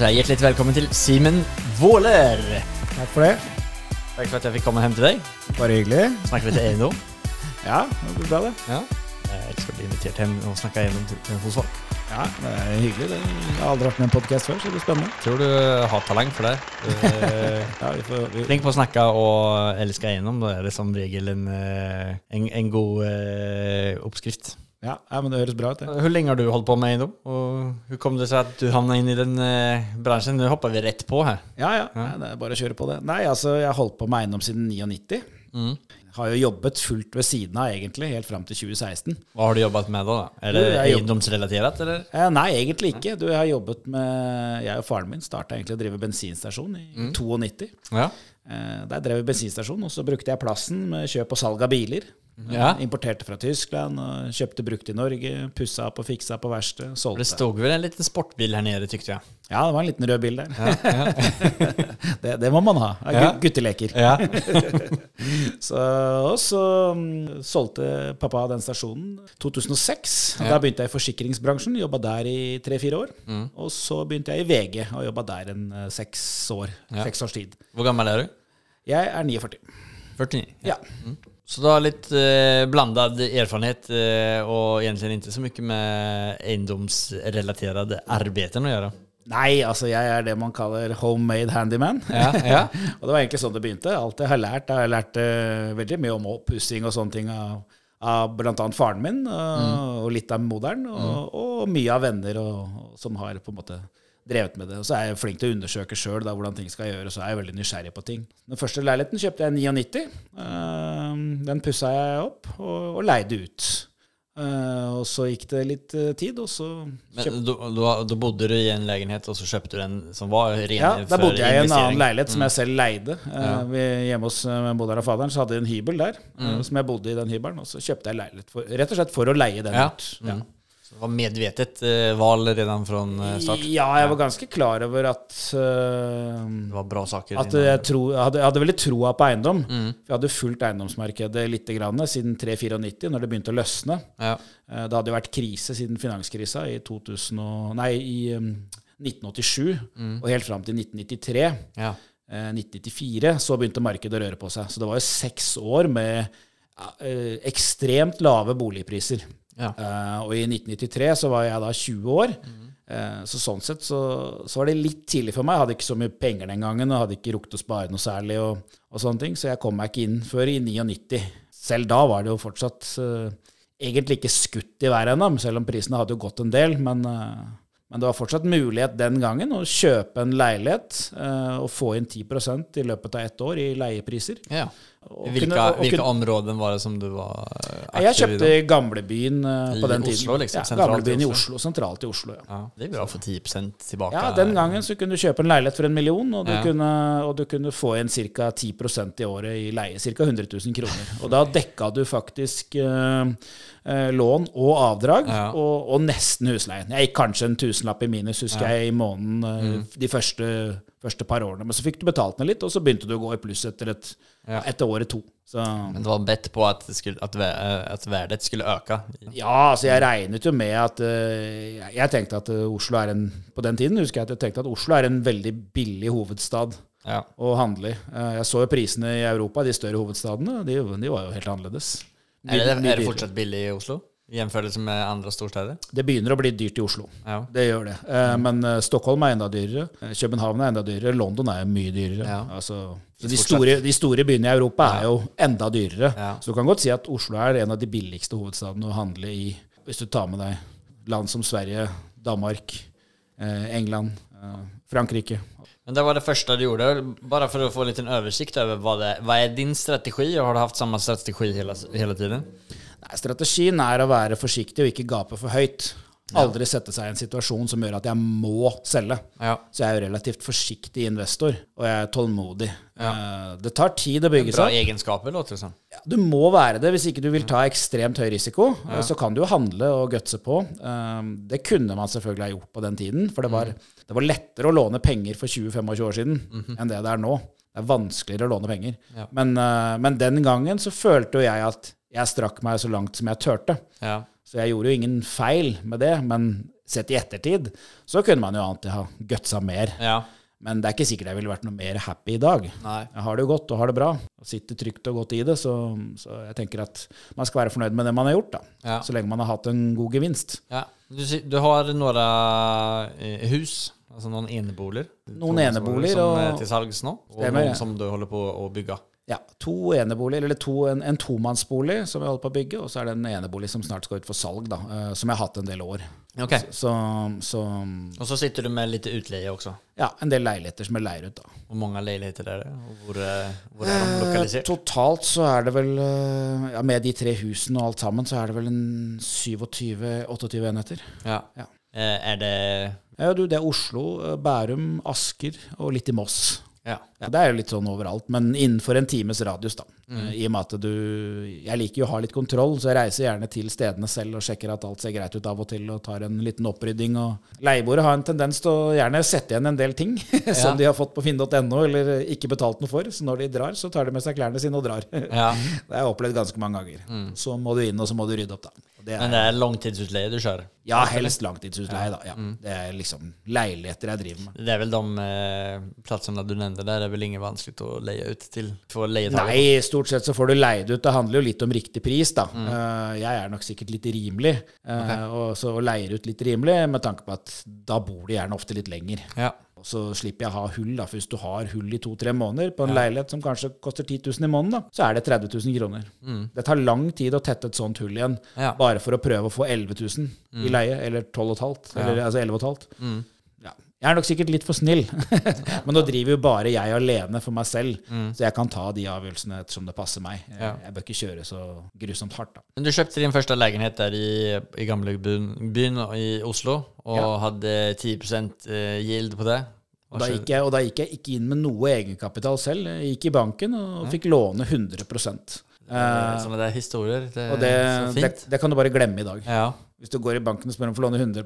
Så hjertelig velkommen til Simen Våler. Takk for det. Takk for at jeg fikk komme hjem til deg. Bare hyggelig. Snakke litt eiendom. Ja, det blir bra, det. Ja. Jeg elsker å bli invitert hjem og snakke eiendom hos folk. Ja, det er hyggelig. Det. Jeg har aldri vært med i en podkast før, så det blir spennende. Tror du har talent for det. Ja, vi får, vi, flink på å snakke og elske eiendom. Da er det som regel en, eh, en, en god eh, oppskrift. Ja, ja, men det høres bra ut, det. Hvor lenge har du holdt på med eiendom? Og hvordan kom det seg at du havna inn i den eh, bransjen? Nå hopper vi rett på her. Ja, ja. Nei, det er bare å kjøre på det. Nei, altså, jeg har holdt på med eiendom siden 99. Mm. Har jo jobbet fullt ved siden av, egentlig, helt fram til 2016. Hva har du jobbet med da? da? Er det eiendomsrelatert, eller? Eh, nei, egentlig ikke. Du, jeg har jobbet med Jeg og faren min starta egentlig å drive bensinstasjon i 92. Ja. Eh, der drev vi bensinstasjon, og så brukte jeg plassen med kjøp og salg av biler. Ja. Importerte fra Tyskland, kjøpte brukt i Norge. Pussa opp og fiksa på verksted. Det sto vel en liten sportbil her nede, tykte jeg. Ja, det var en liten rød bil der. det, det må man ha. Er Ja. Gutteleker. Ja. Så, og så mm, solgte pappa den stasjonen 2006. Ja. Da begynte jeg i forsikringsbransjen. Jobba der i tre-fire år. Mm. Og så begynte jeg i VG og jobba der en eh, seks år. Ja. Seks års tid. Hvor gammel er du? Jeg er 49. 49. Ja. Så du har litt eh, blandad erfarenhet eh, og egentlig ikke så mye med eiendomsrelaterede arbeider å gjøre. Nei, altså jeg er det man kaller homemade handyman. Ja, ja. og det var egentlig sånn det begynte. Alt jeg har lært, jeg har lært eh, veldig mye om oppussing og sånne ting av, av bl.a. faren min, og, og litt av moderen, og, og mye av venner og, som har på en måte drevet med det. Og så er jeg flink til å undersøke sjøl hvordan ting skal gjøres, og er jeg veldig nysgjerrig på ting. Den første leiligheten kjøpte jeg i 99. Eh, den pussa jeg opp og, og leide ut. Eh, og så gikk det litt eh, tid, og så Men da- bodde du i en leilighet, og så kjøpte du en som var ren Ja, for da bodde jeg i en annen leilighet som jeg selv leide. Eh, vi, hjemme hos uh, moderen og faderen så hadde de en hybel der, eh, som jeg bodde i den hybelen. Og så kjøpte jeg leilighet for, rett og slett for å leie den Ja. ut. Ja. Så det var medvetet eh, valg redan fra eh, start? ja, jeg var ganske klar over at uh, Det var bra saker? at jeg, tro, jeg, hadde, jeg hadde veldig troa på eiendom. Mm. Jeg hadde fulgt eiendomsmarkedet litt grann, siden 3-94, når det begynte å løsne. Ja. Eh, Det hadde jo vært krise siden finanskrisa i, 2000 og, nei, i um, 1987 og helt fram til 1993. ja. Eh, 1994 så begynte markedet å røre på seg. Så det var jo seks år med eh, ekstremt lave boligpriser. Ja. Uh, og i 1993 så var jeg da 20 år. Eh, så sånn sett så, så var det litt tidlig for meg. Jeg hadde ikke så mye penger den gangen og hadde ikke rukket å spare noe særlig. og, og sånne ting, Så jeg kom meg ikke inn før i 99. Selv da var det jo fortsatt uh, egentlig ikke skutt i været ennå, selv om prisene hadde jo gått en del. men... men det var fortsatt mulighet den gangen å kjøpe en leilighet og få inn 10% i løpet av ett år i leiepriser. ja. Hvilke, kunne- hvilke kunne- områden var det som du var aktiv i? Jeg kjøpte i? gamlebyen eh, på den Oslo, liksom, ja, i gamlebyen i Oslo. Oslo, sentralt i Oslo, ja. Ja, det er bra å få 10% tilbake. Ja, Den gangen så kunne du kjøpe en leilighet for en million, og du, Ja. kunne, og du kunne få igjen ca. 10% i året i leie. Ca. 100 000 kroner. Og da dekka du faktisk eh, eh, lån og avdrag, Ja. og, og nesten husleien. Jeg gikk kanskje en tusenlapp i minus, husker jeg, i måneden eh, Mm. de første, første par årene. Men så fikk du betalt ned litt, og så begynte du å gå i pluss etter, et, Ja. etter året to. Så Men det var bedt på at, det skulle, at, eh, at verdet skulle øke. Ja, altså jeg regnet jo med at eh, jeg- tenkte at eh, Oslo er en På den tiden husker jeg at jeg tenkte at Oslo er en veldig billig hovedstad Ja. Og handle i. Jeg så jo prisene i Europa, de større hovedstadene, de, de var jo helt annerledes. Er det, er det fortsatt billig i Oslo? I jämförelse med andre storsteder? Det begynner å bli dyrt i Oslo. Ja. Det gjør det. Eh, Men eh, Stockholm er enda dyrere. Eh, København er enda dyrere. London er mye dyrere. Ja. Altså, så de, store, de store byene i Europa er jo enda dyrere. Ja. Så du kan godt si at Oslo er en av de billigste hovedstadene å handle i, hvis du tar med deg land som Sverige, Danmark, England, Frankrike. Men det var det første du gjorde. Bare for å få en liten oversikt over hva, det, hva er din strategi, og har du hatt samme strategi hele, hele tiden? Nei, strategien er å være forsiktig og ikke gape for høyt. Aldri sette seg i en situasjon som gjør at jeg må selge. Ja. Så jeg er jo relativt forsiktig investor, og jeg er tålmodig. Ja. Det tar tid å bygge seg. Bra seg. egenskaper, låter det som. Ja, Du må være det hvis ikke du vil ta ekstremt høy risiko. eh, Så kan du jo handle og gutse på. Eh, Det kunne man selvfølgelig ha gjort på den tiden, for det var, det var lettere å låne penger for 20-25 år siden enn det det er nå. Det er vanskeligere å låne penger. Ja. Men, eh, men den gangen så følte jo jeg at jeg strakk meg så langt som jeg turte. Ja. Så jeg gjorde jo ingen feil med det, men sett i ettertid så kunne man jo alltid ha gutsa mer. Ja. Men det er ikke sikkert jeg ville vært noe mer happy i dag. Nei. Jeg har det jo godt og har det bra, og sitter trygt og godt i det, så, så jeg tenker at man skal være fornøyd med det man har gjort, da. Så lenge man har hatt en god gevinst. Ja. Du, du har några eh, hus, alltså noen eneboliger. Noen eneboliger Som og- er til salgs nå, og Stemmer, noen som du holder på å bygge. Ja, to eneboliger, eller to, en, en tomannsbolig som jeg holder på å bygge, og så er det en enebolig som snart skal ut for salg, da, eh, som jeg har hatt en del år. Ok. Så, så Og så sitter du med litt utleie også. ja, en del leiligheter som er leier ut, da. Hvor mange leiligheter er det? Og hvor, eh, hvor er de lokalisert? Totalt så er det vel, eh, ja, med de tre husene og alt sammen, så er det vel en 27-28 enheter. Ja. Ja. Eh, Er det Ja, du, det er Oslo, eh, Bærum, Asker og litt i Moss. Ja. Ja, det er jo litt sånn overalt, men innenfor en times radius, da. Mm. Eh, I og med at du Jeg liker jo å ha litt kontroll, så jeg reiser gjerne til stedene selv og sjekker at alt ser greit ut av og til, og tar en liten opprydding. Og leieboere har en tendens til å gjerne sette igjen en del ting som de har fått på finn.no eller ikke betalt noe for. Så når de drar, så tar de med seg klærne sine og drar. Ja. Mm. Det har jeg opplevd ganske mange ganger. Så må du inn, og så må du rydde opp, da. Og er, Men det er langtidsutleie du kjører? ja, helst langtidsutleie, da. Ja. Mm. Det er liksom leiligheter jeg driver med. Det er vel de eh, plassene du nevnte der, det er vel ingen vanskelig å leie ut til? For? Nei, stort sett så får du leid ut. Det handler jo litt om riktig pris, da. Mm. Uh, jeg er nok sikkert litt rimelig, eh, og så leier ut litt rimelig med tanke på at da bor du gjerne ofte litt lenger. Ja. Og så slipper jeg å ha hull, da. For hvis du har hull i to-tre måneder på en leilighet som kanskje koster 10 000 i måneden, da, så er det 30 000 kroner. Det tar lang tid å tette et sånt hull igjen, Mm. Ja. Mm. bare for å prøve å få 11 000 i leie, eller 12 500, eller altså 11 500. Ja. Jeg er nok sikkert litt for snill, men nå driver jo bare jeg alene for meg selv, så jeg kan ta de avgjørelsene ettersom det passer meg. Jeg, Mm. Ja. jeg bør ikke kjøre så grusomt hardt, da. Men du kjøpte din første legenhet der i, i Gamlebyen i Oslo og Ja. hadde 10% eh, yield på det. Og da, gikk jeg, og da gikk jeg ikke inn med noe egenkapital selv. Jeg gikk i banken og fikk låne 100 Eh, Eh, Sånne der historier. Det, Og det, så det, det kan du bare glemme i dag. Ja. Hvis du går i banken og spør om å få låne 100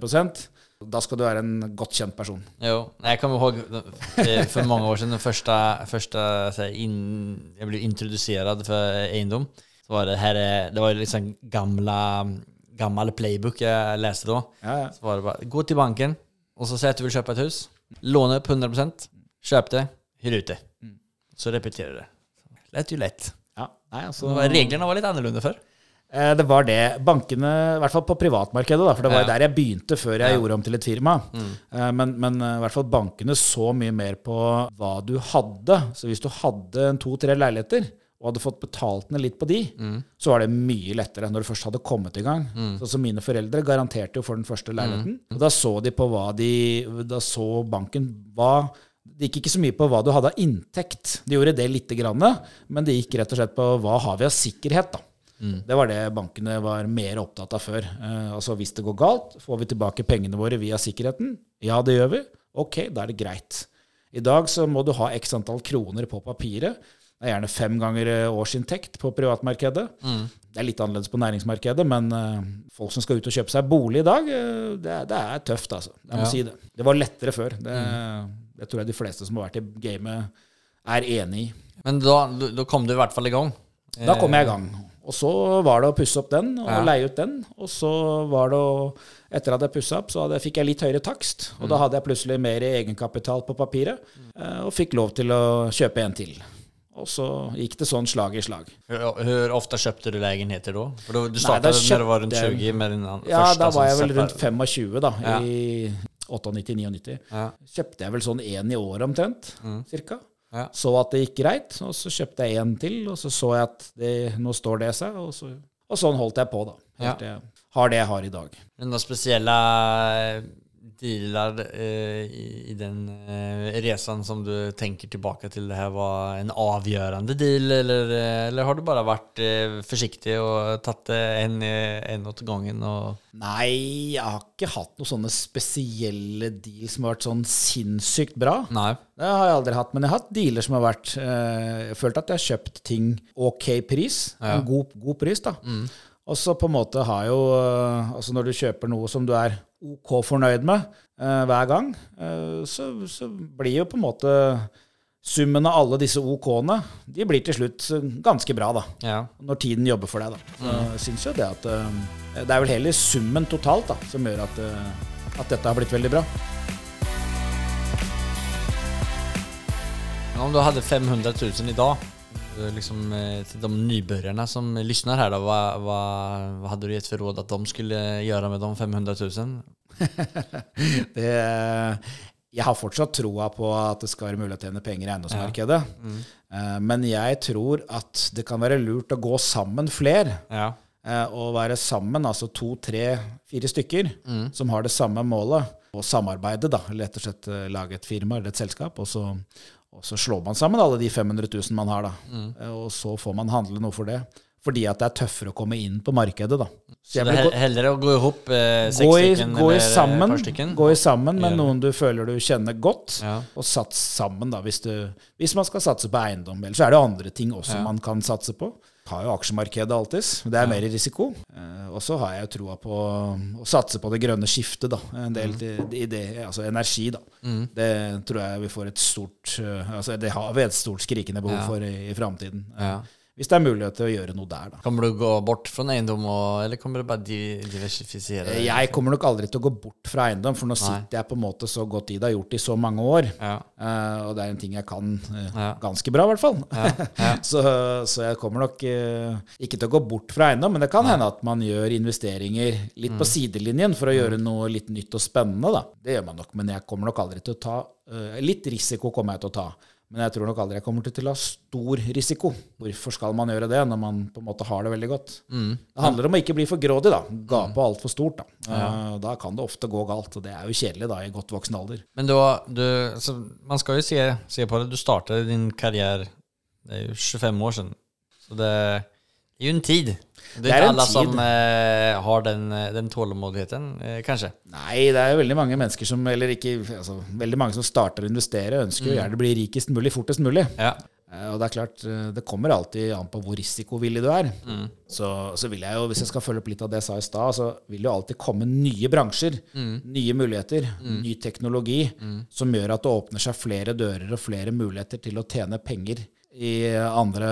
da skal du være en godt kjent person. Jo, Jeg kan ihåg eh, för år siden den første första jeg här, in, jag blev introducerad för. Så var det, her, det var liksom gamla, gammel playbook jeg leste da. Ja, ja. Så var det bare gå til banken og så si at du vil kjøpe et hus. Låne opp 100%, köp det, hyr ut det. Så repeterer du det. Lett jo lett. ja. Nei, altså, Reglene var litt annerledes för. Eh, Det var det. Bankene, i hvert fall på privatmarkedet, da, for det var Ja. der jeg begynte før jeg Ja. gjorde om til et firma. Mm. Men, men eh, i hvert fall bankene så mye mer på hva du hadde. Så hvis du hadde to-tre leiligheter, og hadde fått betalt ned litt på de, så var det mye lettere når du først hadde kommet i gang. Sånn som mine foreldre garanterte jo for den første leiligheten. Og da så de på hva de Da så banken hva det gikk ikke så mye på hva du hadde av inntekt. De gjorde det lite grann, men det gikk rett og slett på hva har vi av sikkerhet. da. Det var det bankene var mer opptatt av før. Eh, altså Hvis det går galt, får vi tilbake pengene våre via sikkerheten? Ja, det gjør vi. Ok, da er det greit. I dag så må du ha x antall kroner på papiret. Det er gjerne fem ganger eh, årsinntekt på privatmarkedet. Det er litt annerledes på næringsmarkedet, men eh, folk som skal ut og kjøpe seg bolig i dag, eh, det, det er tøft, altså. Jeg må Ja. si det. Det var lettere før. Det, det tror jeg de fleste som har vært i gamet, er enig i. Men da, då kom du i hvert fall i gang? Da kom jeg i gang. Og så var det å pusse opp den og Ja. leie ut den. Og så var det å Etter at jeg pussa opp, så fikk jeg litt høyere takst. Og da hadde jeg plutselig mer egenkapital på papiret, eh, og fikk lov til å kjøpe en til. Og så gikk det sånn slag i slag. Hvor ofte kjøpte du leiligheter da? For du starta startade du var rundt 20 med din første, Ja, da var jeg vel rundt 25, da, Ja. i 98-99. Ja. Kjøpte jeg vel sånn én i året omtrent, cirka. Ja. Så at det gikk greit, og så kjøpte jeg en til, og så så jeg at det, nå står det seg, og, så, og sånn holdt jeg på, da. Helt til jeg har det jeg har i dag. Men några speciella eh, dealer eh, i, i den eh, resan som du tenker tilbake til det her var en avgjørende deal eller, eh, eller har du bare vært eh, forsiktig og tatt det en, eh, en åt gangen? Nei, jeg har ikke hatt noen sånne spesielle deals som har vært sånn sinnssykt bra. Nei. Det har jeg aldri hatt, men jeg har hatt dealer som har vært eh, Jeg følte at jeg har kjøpt ting ok pris. En god, god pris, da. Og så på en måte har jo eh, Altså når du kjøper noe som du er ok fornøyd med eh, hver gang, eh, så, så blir jo på en måte Summen av alle disse OK-ene de blir til slutt ganske bra, da. Ja. Når tiden jobber for deg, da. Så jeg syns jo det at eh, Det er vel heller summen totalt da, som gjør at, eh, at dette har blitt veldig bra. Om du hadde 500 000 i eh, liksom, til till de nybörjarna som lyssnar här då, vad, vad, vad hade du gett för råd att de skulle göra med de 500 000? Det, jeg har fortsatt troa på at det skal være mulig å tjene penger i eiendomsmarkedet. Eh, Men jeg tror at det kan være lurt å gå sammen flere. Ja. eh, Og være sammen, altså to, tre, fire stykker, som har det samme målet. Og samarbeide, da. Rett og slett eh, lage et firma eller et selskap. Og så, og så slår man sammen alle de 500 000 man har, da. Mm. Og så får man handle noe for det. Fordi at det er tøffere å komme inn på markedet, da. Så Så det er heller å gå ihop eh, gå i, hop gå i sammen, gå i sammen med noen du føler du kjenner godt, Ja. og sats sammen, da, hvis, du, hvis man skal satse på eiendom. Eller så er det andre ting også Ja. man kan satse på. Har jo aksjemarkedet alltids, det er mer risiko. Eh, og så har jeg jo troa på å satse på det grønne skiftet, da. En del Mm. i det, altså energi, da. Det tror jeg vi får et stort eh, Altså det har vi et stort skrikende behov for i, i framtiden. Ja. Hvis det er mulighet til å gjøre noe der, da. Kommer du gå bort fra eiendom eller kommer du bare diversifisere? det? Jeg kommer nok aldri til å gå bort fra eiendom, for nå Nei. sitter jeg på en måte så godt i det, har gjort det i så mange år. Ja. Uh, og det er en ting jeg kan uh, Ja. ganske bra, i hvert fall. Ja. Så, så jeg kommer nok uh, ikke til å gå bort fra eiendom, men det kan hende at man gjør investeringer litt Mm. på sidelinjen for å gjøre noe litt nytt og spennende. Da. Det gjør man nok, men jeg kommer nok aldri til å ta eh, Litt risiko kommer jeg til å ta. Men jeg tror nok aldri jeg kommer til å ha stor risiko. Hvorfor skal man gjøre det når man på en måte har det veldig godt? Mm. Det handler om å ikke bli for grådig, da. Gape altfor stort. Da. Eh, da kan det ofte gå galt, og det er jo kjedelig da i godt voksen alder. Men då, du, alltså, man skal jo se, se på det. Du startet din karriere det er jo 25 år siden. Så det är ju en tid. Det er, Det en alla tid. som eh, har den, eh, den tålmodigheten, eh, kanskje. Nei, det er jo veldig mange mennesker som Eller ikke altså, Veldig mange som starter å investere, ønsker jo gjerne å bli rikest mulig fortest mulig. Ja. Eh, Og det er klart, eh, det kommer alltid an på hvor risikovillig du er. Så, så vil jeg jo, hvis jeg skal følge opp litt av det jeg sa i stad, så vil det jo alltid komme nye bransjer, nye muligheter, ny teknologi, som gjør at det åpner seg flere dører og flere muligheter til å tjene penger i andre,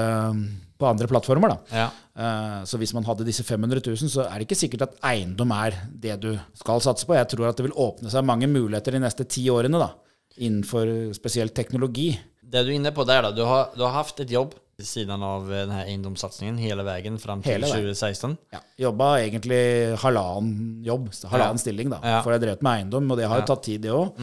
på andre plattformer. da. Ja. Eh, Så hvis man hadde disse 500 000, så er det ikke sikkert at eiendom er det du skal satse på. Jeg tror at det vil åpne seg mange muligheter de neste ti årene da, innenfor spesielt teknologi. Det du er inne på der, da, du har, du har haft et jobb ved siden av eh, hele veien, egendomssatsningen hela fram til Hela 2016. Ja, Jobba egentlig halvannen jobb, halvannen Ja. stilling, da. Ja. For jeg drev med eiendom, og det har jo tatt tid, det òg.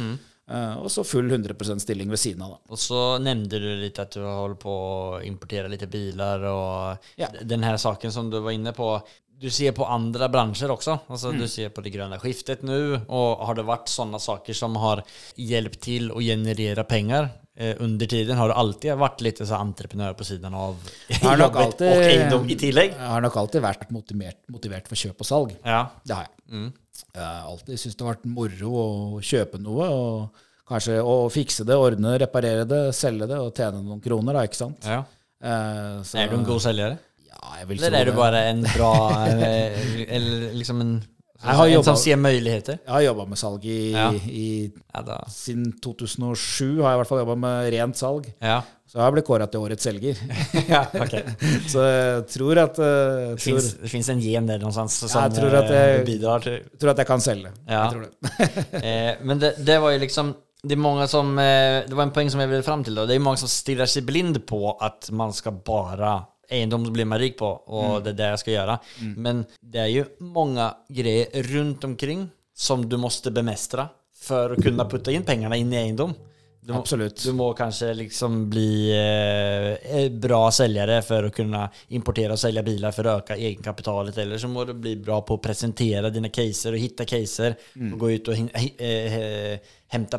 Og så full 100% stilling ved siden av, da. Og så nevnte du litt at du holder på å importera litt biler og Ja. den her saken som du var inne på. Du ser på andre bransjer også. Altså, Mm. Du ser på det grønne skiftet nå. Og har det vært sånne saker som har hjulpet til å generere penger? eh, under tiden? Har du alltid vært litt så entreprenør på siden av jobbet alltid- og eiendom i tillegg? Jeg har nok alltid vært motivert, motivert for kjøp og salg. Ja. Det har jeg. Jeg har alltid syntes det har vært moro å kjøpe noe, og kanskje å fikse det, ordne, reparere det, selge det og tjene noen kroner, da, ikke sant. ja. Eh, så- er du en god selger? Ja, jeg vil Eller er du bare en bra, eh, eller liksom en, jeg har en som sier muligheter? Jeg har jobba med salg i, Ja. i Ja. Siden 2007 har jeg i hvert fall jobba med rent salg. ja. Så jeg blitt kåra til årets selger. ja okay. Så jeg tror at, uh, Det tror, det fins en gen der någonstans som jeg tror at jeg, eh, bidrar till... tror at jeg kan selge. Ja. Jeg tror det. Eh, men det, det var jo liksom, det er mange som, eh, det var en poeng som jeg ville fram til. Da. Det er mange som stirrer seg blind på at man skal bare Eiendom blir man rik på och det er det jeg skal gjøre. Mm. Men det er jo mange greier rundt omkring som du måtte bemestre for å kunne putte inn pengene inn i egendom. Du må, Absolutt. Du må kanskje liksom bli eh, bra selgere for å kunne importere og selge biler for å øke egenkapitalet. Eller så må du bli bra på å presentere dine caser og hitta caser. Mm. Og gå ut hi- eh,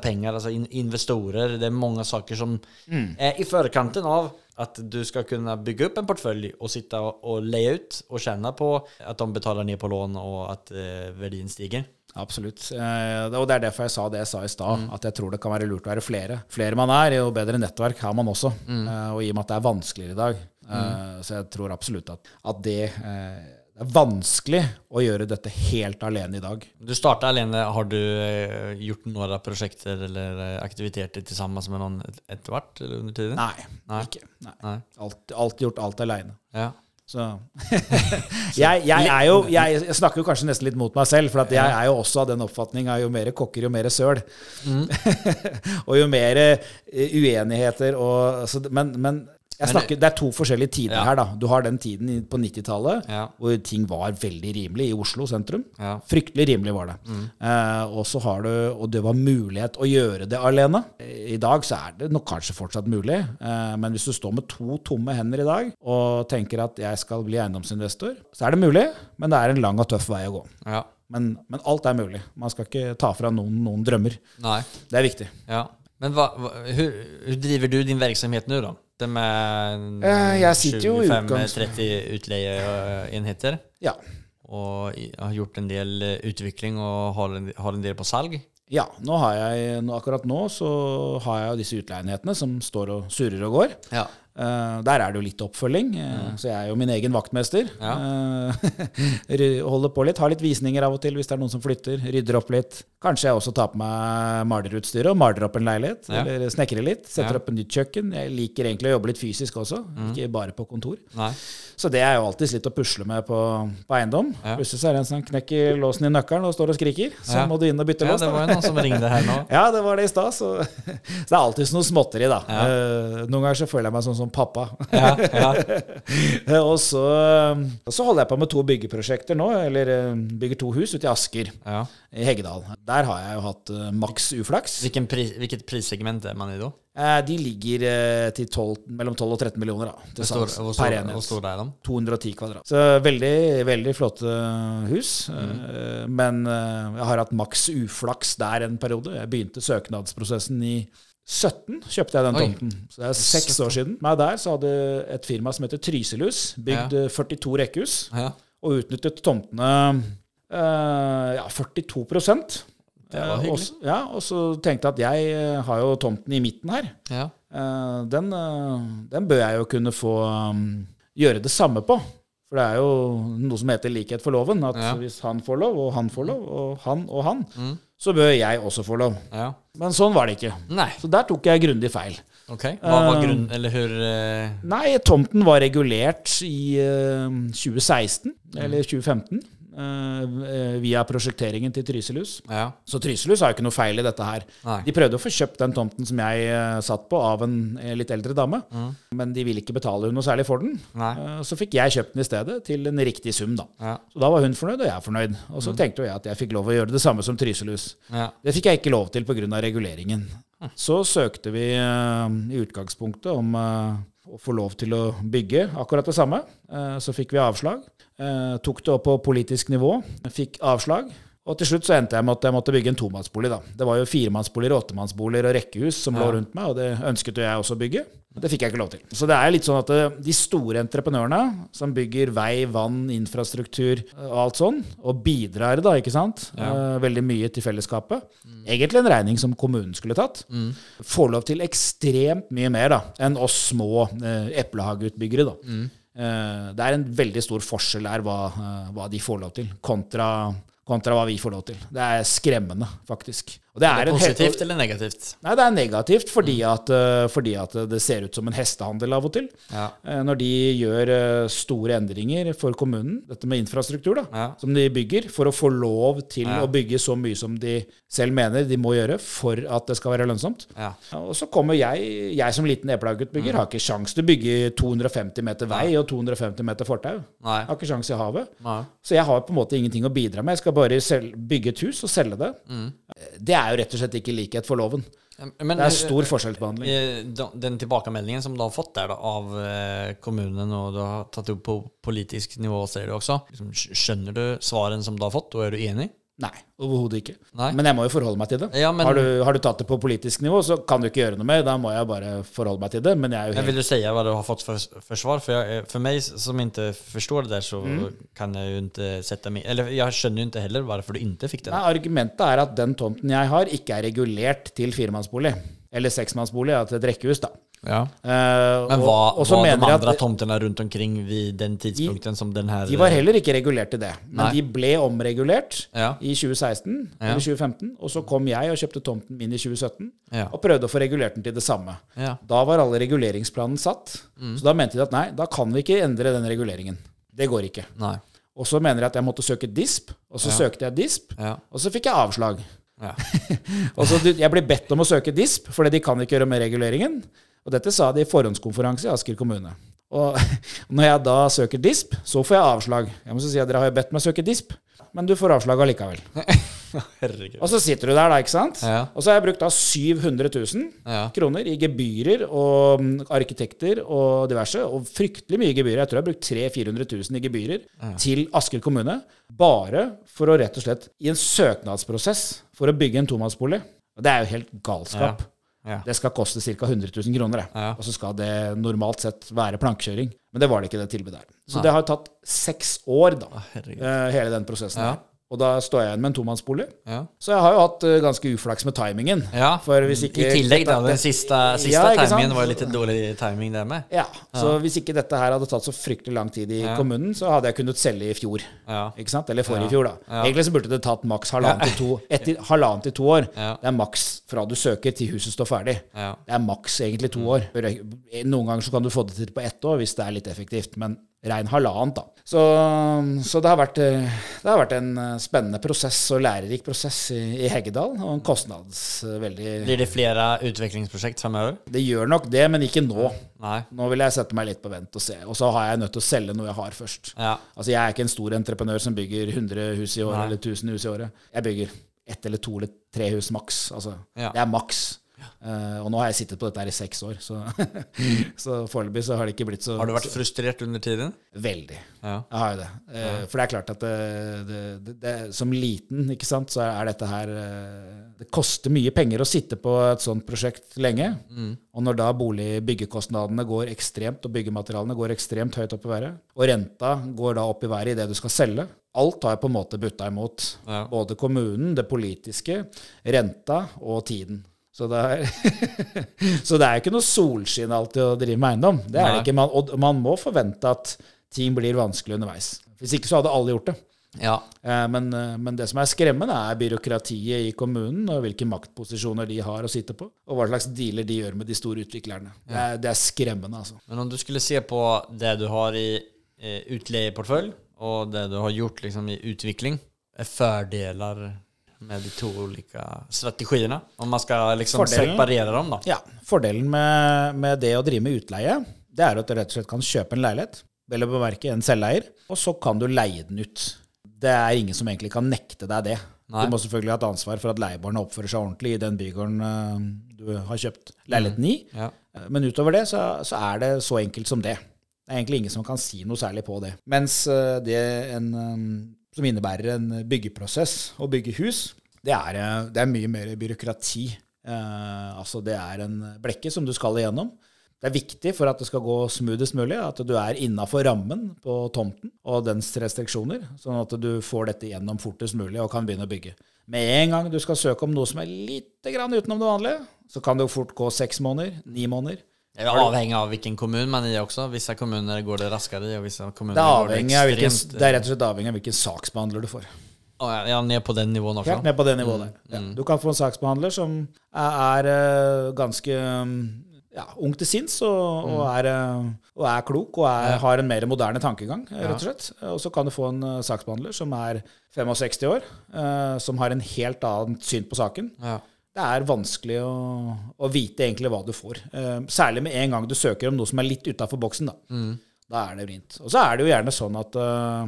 penger, altså in investorer. Det er mange saker som Mm. er i forkanten av at du skal kunne bygge opp en portfølj og sitte og, og leie ut og kjenne på at de betaler ned på lån og at eh, verdien stiger. Absolutt. Eh, og det er derfor jeg sa det jeg sa i stad, at jeg tror det kan være lurt å være flere. Flere man er, jo bedre nettverk har man også. Mm. og i og med at det er vanskeligere i dag, mm. så jeg tror absolutt at, at det eh, det er vanskelig å gjøre dette helt alene i dag. Du starta alene. Har du eh, gjort noen prosjekter eller aktiviteter til sammen med noen et- etter hvert eller under tiden? Nei, Nei. ikke. Nei. Alt, alt gjort alt alene. Ja. Så. Jeg, jeg er jo jeg, jeg snakker jo kanskje nesten litt mot meg selv, for jeg er jo også av den oppfatning av jo mer kokker, jo mer søl. og jo mer eh, uenigheter og så, Men, men Men- snakker, det er to forskjellige tider Ja. her, da. Du har den tiden på 90-tallet Ja. hvor ting var veldig rimelig i Oslo sentrum. Ja. Fryktelig rimelig var det. Eh, og så har du Og det var mulighet å gjøre det alene. I dag så er det nok kanskje fortsatt mulig, eh, men hvis du står med to tomme hender i dag og tenker at jeg skal bli eiendomsinvestor, så er det mulig, men det er en lang og tøff vei å gå. ja. Men, men alt er mulig. Man skal ikke ta fra noen noen drømmer. Nei. Det er viktig. Ja. Men hva, hva, hur driver du din virksomhet nå, da? Det med Eh, jeg sitter jo 25-30 utleieenheter? Ja. Og har gjort en del eh, utvikling og har en, har en del på salg? Ja, nå har jeg, akkurat nå så har jeg jo disse utleienhetene som står og surrer og går. Ja. Eh, der er det jo litt oppfølging, eh, så jeg er jo min egen vaktmester. Ja. Eh, holder på litt, har litt visninger av og til hvis det er noen som flytter. Rydder opp litt. Kanskje jeg også tar på meg malerutstyret og maler opp en leilighet. Ja. Eller snekrer litt. Setter Ja. opp en nytt kjøkken. Jeg liker egentlig å jobbe litt fysisk også, Mm. ikke bare på kontor. Nei. Så det er jo alltid litt å pusle med på, på eiendom. Ja. Plutselig så er det en som knekker låsen i nøkkelen og står og skriker. Så Ja. må du inn og bytte Ja, lås. det var jo noen som ringte her nå. Ja, det var det i stad. Så, så det er alltid noe småtteri, da. Ja. Noen ganger så føler jeg meg sånn som pappa. Ja, ja. og så, så holder jeg på med to byggeprosjekter nå. Eller eh, bygger to hus ute i Asker, ja. i Heggedal. Der har jeg jo hatt uh, maks uflaks. Pris, hvilket prissegment er man i da? Eh, de ligger eh, til 12, mellom 12 og 13 millioner da, til Hvor stor, hvor per enhet. hvor stor er de? 210 kvadrat. Så veldig, veldig flotte hus. Eh, Men eh, jeg har hatt maks uflaks der en periode. Jeg begynte søknadsprosessen i 17, kjøpte jeg den Oi. tomten. Så det er seks år siden. Meg der så hadde et firma som heter Tryselhus, bygd ja. 42 rekkehus, Ja. og utnyttet tomtene eh, ja, 42 Det var Eh, hyggelig. og Ja, og så tenkte jeg at jeg eh, har jo tomten i midten her. ja. Eh, den, eh, den bør jeg jo kunne få um, gjøre det samme på. For det er jo noe som heter likhet for loven. At hvis han får lov, og han får lov, og han og han, Mm. Så bør jeg også få lov. ja. Men sånn var det ikke. Nei. Så der tok jeg grundig feil. Ok. Hva var Eh, grunnen Eller hvor uh... Nei, tomten var regulert i uh, 2016, eller 2015, eh, via prosjekteringen til Tryselhus. Ja. Så Tryselhus har jo ikke noe feil i dette her. Nei. De prøvde å få kjøpt den tomten som jeg eh, satt på, av en eh, litt eldre dame. Mm. Men de ville ikke betale hun noe særlig for den. Nei. Eh, Så fikk jeg kjøpt den i stedet, til en riktig sum, da. Ja. Så da var hun fornøyd, og jeg er fornøyd. Og så tenkte jo jeg at jeg fikk lov å gjøre det samme som Tryselhus. Ja. Det fikk jeg ikke lov til pga. reguleringen. Så søkte vi eh, i utgangspunktet om eh, å få lov til å bygge akkurat det samme. Eh, Så fikk vi avslag. Eh, Tok det opp på politisk nivå. Fikk avslag. Og til slutt så endte jeg med at jeg måtte bygge en tomannsbolig. da. Det var jo firemannsboliger, åttemannsboliger og rekkehus som Ja. lå rundt meg, og det ønsket jo jeg også å bygge. Det fikk jeg ikke lov til. Så det er litt sånn at eh, de store entreprenørene som bygger vei, vann, infrastruktur eh, og alt sånn, og bidrar da, ikke sant, Ja. Eh, veldig mye til fellesskapet, egentlig en regning som kommunen skulle tatt, Mm. får lov til ekstremt mye mer da, enn oss små eh, eplehageutbyggere. da. Mm. Eh, det er en veldig stor forskjell der hva, eh, hva de får lov til, kontra, kontra hva vi får lov til. Det er skremmende, faktisk. Og det Er det en he- positivt eller negativt? Nei, det er negativt fordi at, eh, fordi at det ser ut som en hestehandel av og til. Ja. Eh, Når de gjør eh, store endringer for kommunen, dette med infrastruktur, da, Ja. som de bygger, for å få lov til Ja. å bygge så mye som de selv mener de må gjøre for at det skal være lønnsomt. Og så kommer jeg, jeg som liten eplehageutbygger, har ikke sjans til å bygge 250 meter vei og 250 meter fortau. Nei. Har ikke sjans i havet. Nei. Så jeg har på en måte ingenting å bidra med. Jeg skal bare bygge et hus og selge det. Mm. Det er jo rett og slett ikke likhet for loven. Men, Det er stor forskjellsbehandling. eh, Den tilbakemeldingen som du har fått der da, av eh, kommunen, og du har tatt det opp på politisk nivå, ser du også, liksom, skjønner du svaren som du har fått, og er du enig? Nei, overhodet ikke. Nei. Men jeg må jo forholde meg til det. Ja, men- har, du, har du tatt det på politisk nivå, så kan du ikke gjøre noe mer. Da må jeg bare forholde meg til det. Men jeg er jo helt Vil du si hva du har fått for, for svar? For, jeg, for meg som ikke forstår det der, så kan jeg jo ikke sette meg Eller jeg skjønner jo ikke heller hvorfor du ikke fikk det. Nei, Argumentet er at den tomten jeg har, ikke er regulert til firemannsbolig. Eller seksmannsbolig, ja, til et rekkehus, da. Ja. Uh, Men og- var, og var de andre tomtene at tomterna omkring ved den tidpunkten som den her De var heller ikke regulert til det. Men Nei. de ble omregulert Ja. i 2016 Ja. eller 2015. Og så kom jeg og kjøpte tomten min i 2017 Ja. og prøvde å få regulert den til det samme. Ja. Da var alle reguleringsplanen satt. Mm. Så da mente de at nei, da kan vi ikke endre den reguleringen. Det går ikke. Nei. Og så mener de at jeg måtte søke DISP, og så søkte jeg DISP, Ja. og så fikk jeg avslag. Ja. Så Jeg ble bedt om å søke DISP, fordi de kan ikke gjøre med reguleringen. Og dette sa de i forhåndskonferanse i Asker kommune. Og når jeg da søker DISP, så får jeg avslag. Jeg må si at dere har jo bedt meg søke DISP, men du får avslag allikevel. Herregud. Og så sitter du der, da, ikke sant? Ja. Og så har jeg brukt da 700 000 Ja. kroner i gebyrer og mm, arkitekter og diverse, og fryktelig mye gebyrer. Jeg tror jeg har brukt 300 000-400 000 i gebyrer til Asker kommune, bare for å rett og slett i en søknadsprosess for å bygge en tomannsbolig. Og det er jo helt galskap. Ja. Det skal koste ca. 100 000 kroner. Ja. og så skal det normalt sett være plankekjøring. Men det var det ikke, det tilbudet her. Så Nei. det har tatt seks år, da, herregud. eh, hele den prosessen Ja. Og da står jeg igjen med en tomannsbolig. Ja. Så jeg har jo hatt eh, ganske uflaks med timingen. Ja, ikke i tillegg da, den siste, siste Ja, timingen var litt dårlig timing der med. Ja, Så hvis ikke dette her hadde tatt så fryktelig lang tid i kommunen, så hadde jeg kunnet selge i fjor. Ja. Ikke sant? Eller forrige fjor, da. Egentlig så burde det tatt maks halvannen til to etter halvannen til to år. Det er maks fra du søker til huset står ferdig. Ja. Det er maks egentlig to år. Noen ganger så kan du få det til på ett år hvis det er litt effektivt, men rein halvannet, da. Så, så det, har vært, eh, det har vært en eh, spennende prosess og lærerik prosess i, i Heggedal, og en kostnads eh, veldig Blir det flere utviklingsprosjekt fremover? Det gjør nok det, men ikke nå. Nei. Nå vil jeg sette meg litt på vent og se. Og så har jeg nødt til å selge noe jeg har først. Ja. Altså Jeg er ikke en stor entreprenør som bygger 100 hus i året eller 1000 hus i året. Jeg bygger ett eller to eller tre hus maks. Altså, Ja. Det er maks. Eh, og nå har jeg sittet på dette her i seks år, så, så foreløpig så har det ikke blitt så Har du vært frustrert under tiden? Veldig. Ja. Jeg har jo det. Eh, For det er klart at det, det, det, det, som liten, ikke sant, så er dette her eh, Det koster mye penger å sitte på et sånt prosjekt lenge. Og når da boligbyggekostnadene går ekstremt, og byggematerialene går ekstremt høyt opp i været, og renta går da opp i været i det du skal selge Alt har jeg på en måte butta imot. Ja. Både kommunen, det politiske, renta og tiden. Så det er, så det er ikke noe solskinn alltid å drive med eiendom. Det er det Nei. ikke. Man, og man må forvente at ting blir vanskelig underveis. Hvis ikke så hadde alle gjort det. Ja. Eh, Men, eh, men det som er skremmende, er byråkratiet i kommunen, og hvilke maktposisjoner de har å sitte på, og hva slags dealer de gjør med de store utviklerne. Det er, det er skremmende, altså. Men om du skulle se på det du har i eh, og det du har gjort liksom, i utvikling, er fordeler med de to ulike strategiene? Om man skal liksom Fordelen- separere dem, da? Ja, Fordelen med, med det å drive med utleie, det er at du rett og slett kan kjøpe en leilighet, vel å bemerke en selveier, og så kan du leie den ut. Det er ingen som egentlig kan nekte deg det. Nei. Du må selvfølgelig ha et ansvar for at leieboerne oppfører seg ordentlig i den bygården eh, du har kjøpt leiligheten i. Ja. Eh, Men utover det så, så er det så enkelt som det. Det er egentlig ingen som kan si noe særlig på det. Mens eh, det en, som innebærer en byggeprosess å bygge hus, det er, eh, det er mye mer byråkrati. Eh, altså det er en blekke som du skal igjennom. Det er viktig for at det skal gå smoothest mulig, at du er innafor rammen på tomten og dens restriksjoner, sånn at du får dette gjennom fortest mulig og kan begynne å bygge. Med en gang du skal søke om noe som er litt utenom det vanlige, så kan det jo fort gå seks måneder, ni måneder. Det er avhengig av hvilken kommune man er i også. Visse kommuner går det raskere i, og visse kommuner Det er, går det ekstremt, hvilken, det er rett og slett avhengig av hvilken saksbehandler du får. Ja, ja, ned på den nivåen også? Helt ned på det nivået der. Ja. Du kan få en saksbehandler som er, er eh, ganske um, ja, ung til sinns og, og, er, eh, og er klok og er, har en mer moderne tankegang, eh, rett og slett. Og så kan du få en eh, saksbehandler som er 65 år, eh, som har en helt annet syn på saken. Ja. Det er vanskelig å, å vite egentlig hva du får. Uh, særlig med en gang du søker om noe som er litt utafor boksen. Da. da er det vrient. Og så er det jo gjerne sånn at uh,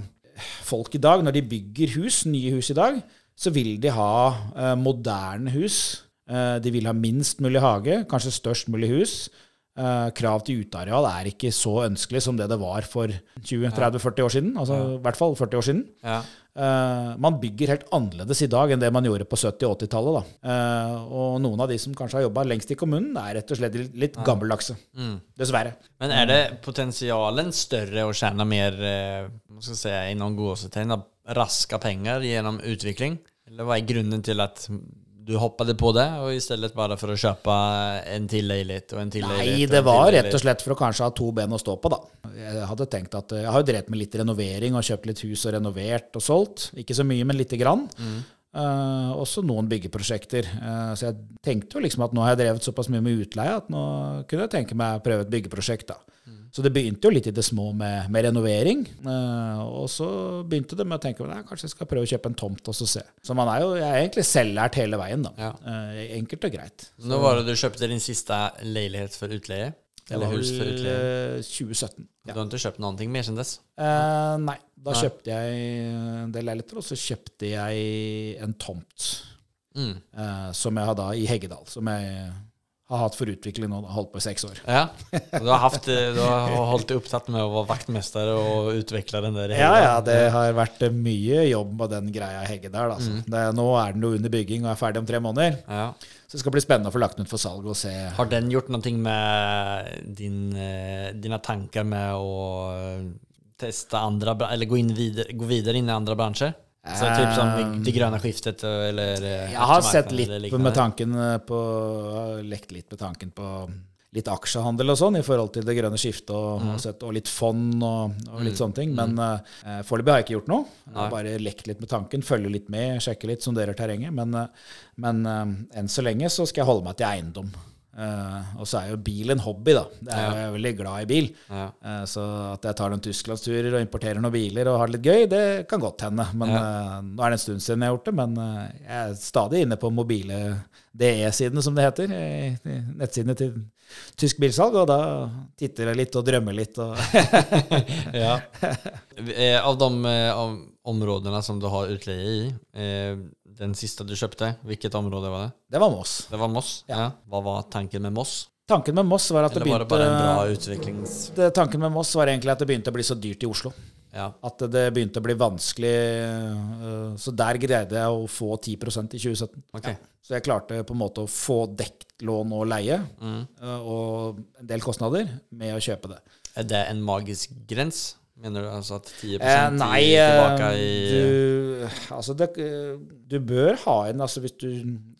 folk i dag, når de bygger hus, nye hus i dag, så vil de ha uh, moderne hus. De vil ha minst mulig hage, kanskje størst mulig hus. Krav til uteareal er ikke så ønskelig som det det var for 20-30-40 år siden. Altså i hvert fall 40 år siden. Ja. Eh, man bygger helt annerledes i dag enn det man gjorde på 70- og 80-tallet. da. Eh, og noen av de som kanskje har jobba lengst i kommunen, er rett og slett litt gammeldagse. Dessverre. Men er det potensialen større å tjene mer uh, skal si, inom gåsetegn, raske penger gjennom utvikling? Eller hva er grunnen til at du hoppet på det, og i stedet bare for å kjøpe en til leilighet og en til Nei, det var rett og slett for å kanskje ha to ben å stå på, da. Jeg hadde tenkt at Jeg har jo drevet med litt renovering og kjøpt litt hus og renovert og solgt. Ikke så mye, men lite grann. Eh, også noen byggeprosjekter. Uh, så jeg tenkte jo liksom at nå har jeg drevet såpass mye med utleie at nå kunne jeg tenke meg å prøve et byggeprosjekt. da. Så det begynte jo litt i det små med, med renovering. Uh, og så begynte det med å tenke at kanskje jeg skal prøve å kjøpe en tomt og så se. Så man er jo jeg er egentlig selvlært hele veien, da. Ja. Uh, enkelt og greit. Når var det du kjøpte din siste leilighet for utleie? Det Eller var hus for vel utleie? eh, 2017. Du har ikke kjøpt noe mer siden dess? Eh, nei. Da Nei. kjøpte jeg en del leiligheter, og så kjøpte jeg en tomt Mm. eh, som jeg har da i Heggedal. Som jeg har hatt for utvikling nå. Holdt på i seks år. Ja, du har, haft, du har holdt deg opptatt med å være vaktmester og utvikle den der Hele. Ja, ja, det har vært eh, mye jobb med den greia Hegge Heggedal. Altså. Mm. Det, nå er den jo under bygging og er ferdig om tre måneder. Ja. Så det skal bli spennende å få lagt den ut for salg og se. Har den gjort noe med din, eh, dine tanker med å eh, teste andre Eller gå, videre, gå videre inn i andre bransjer? Så typ som det- det grønne skiftet eller eh, Jeg har sett litt liknande. med tanken eh, på Lekt litt med tanken på litt aksjehandel og sånn i forhold til det grønne skiftet, og, Mm. og, litt fond og, og litt sånne ting. Men uh, foreløpig har jeg ikke gjort noe. Jeg har bare lekt litt med tanken, følger litt med, sjekker litt, sonderer terrenget. Men, uh, men uh, enn så lenge så skal jeg holde meg til eiendom. Eh, og så er jo bil en hobby, da. Jeg er jo veldig glad i bil. Ja. Uh, så at jeg tar noen tysklandsturer og importerer noen biler og har det litt gøy, det kan godt hende. Men eh, Nå er det en stund siden jeg har gjort det, men jeg er stadig inne på mobile DE-sidene, som det heter. I, Nettsidene til tysk bilsalg, og da titter jeg litt og drømmer litt. Og Ja. Av de av områdene som du har utleie i, den siste du kjøpte, hvilket område var det? det var Moss. Det var Moss? Ja. Ja. Hva var tanken med Moss? Tanken med Moss var at det Eller var det bare en bra begynte utviklings... det, Tanken med Moss var egentlig at det begynte å bli så dyrt i Oslo. Ja. At det begynte å bli vanskelig. eh, Så der greide jeg å få 10% i 2017. Ok. Så jeg klarte på en måte å få dekt lån og leie, Mm. eh, og en del kostnader, med å kjøpe det. Er det en magisk grens? Mener du altså at 10 Eh, nei, tilbake eh, i du, altså det, du bør ha inn altså Hvis du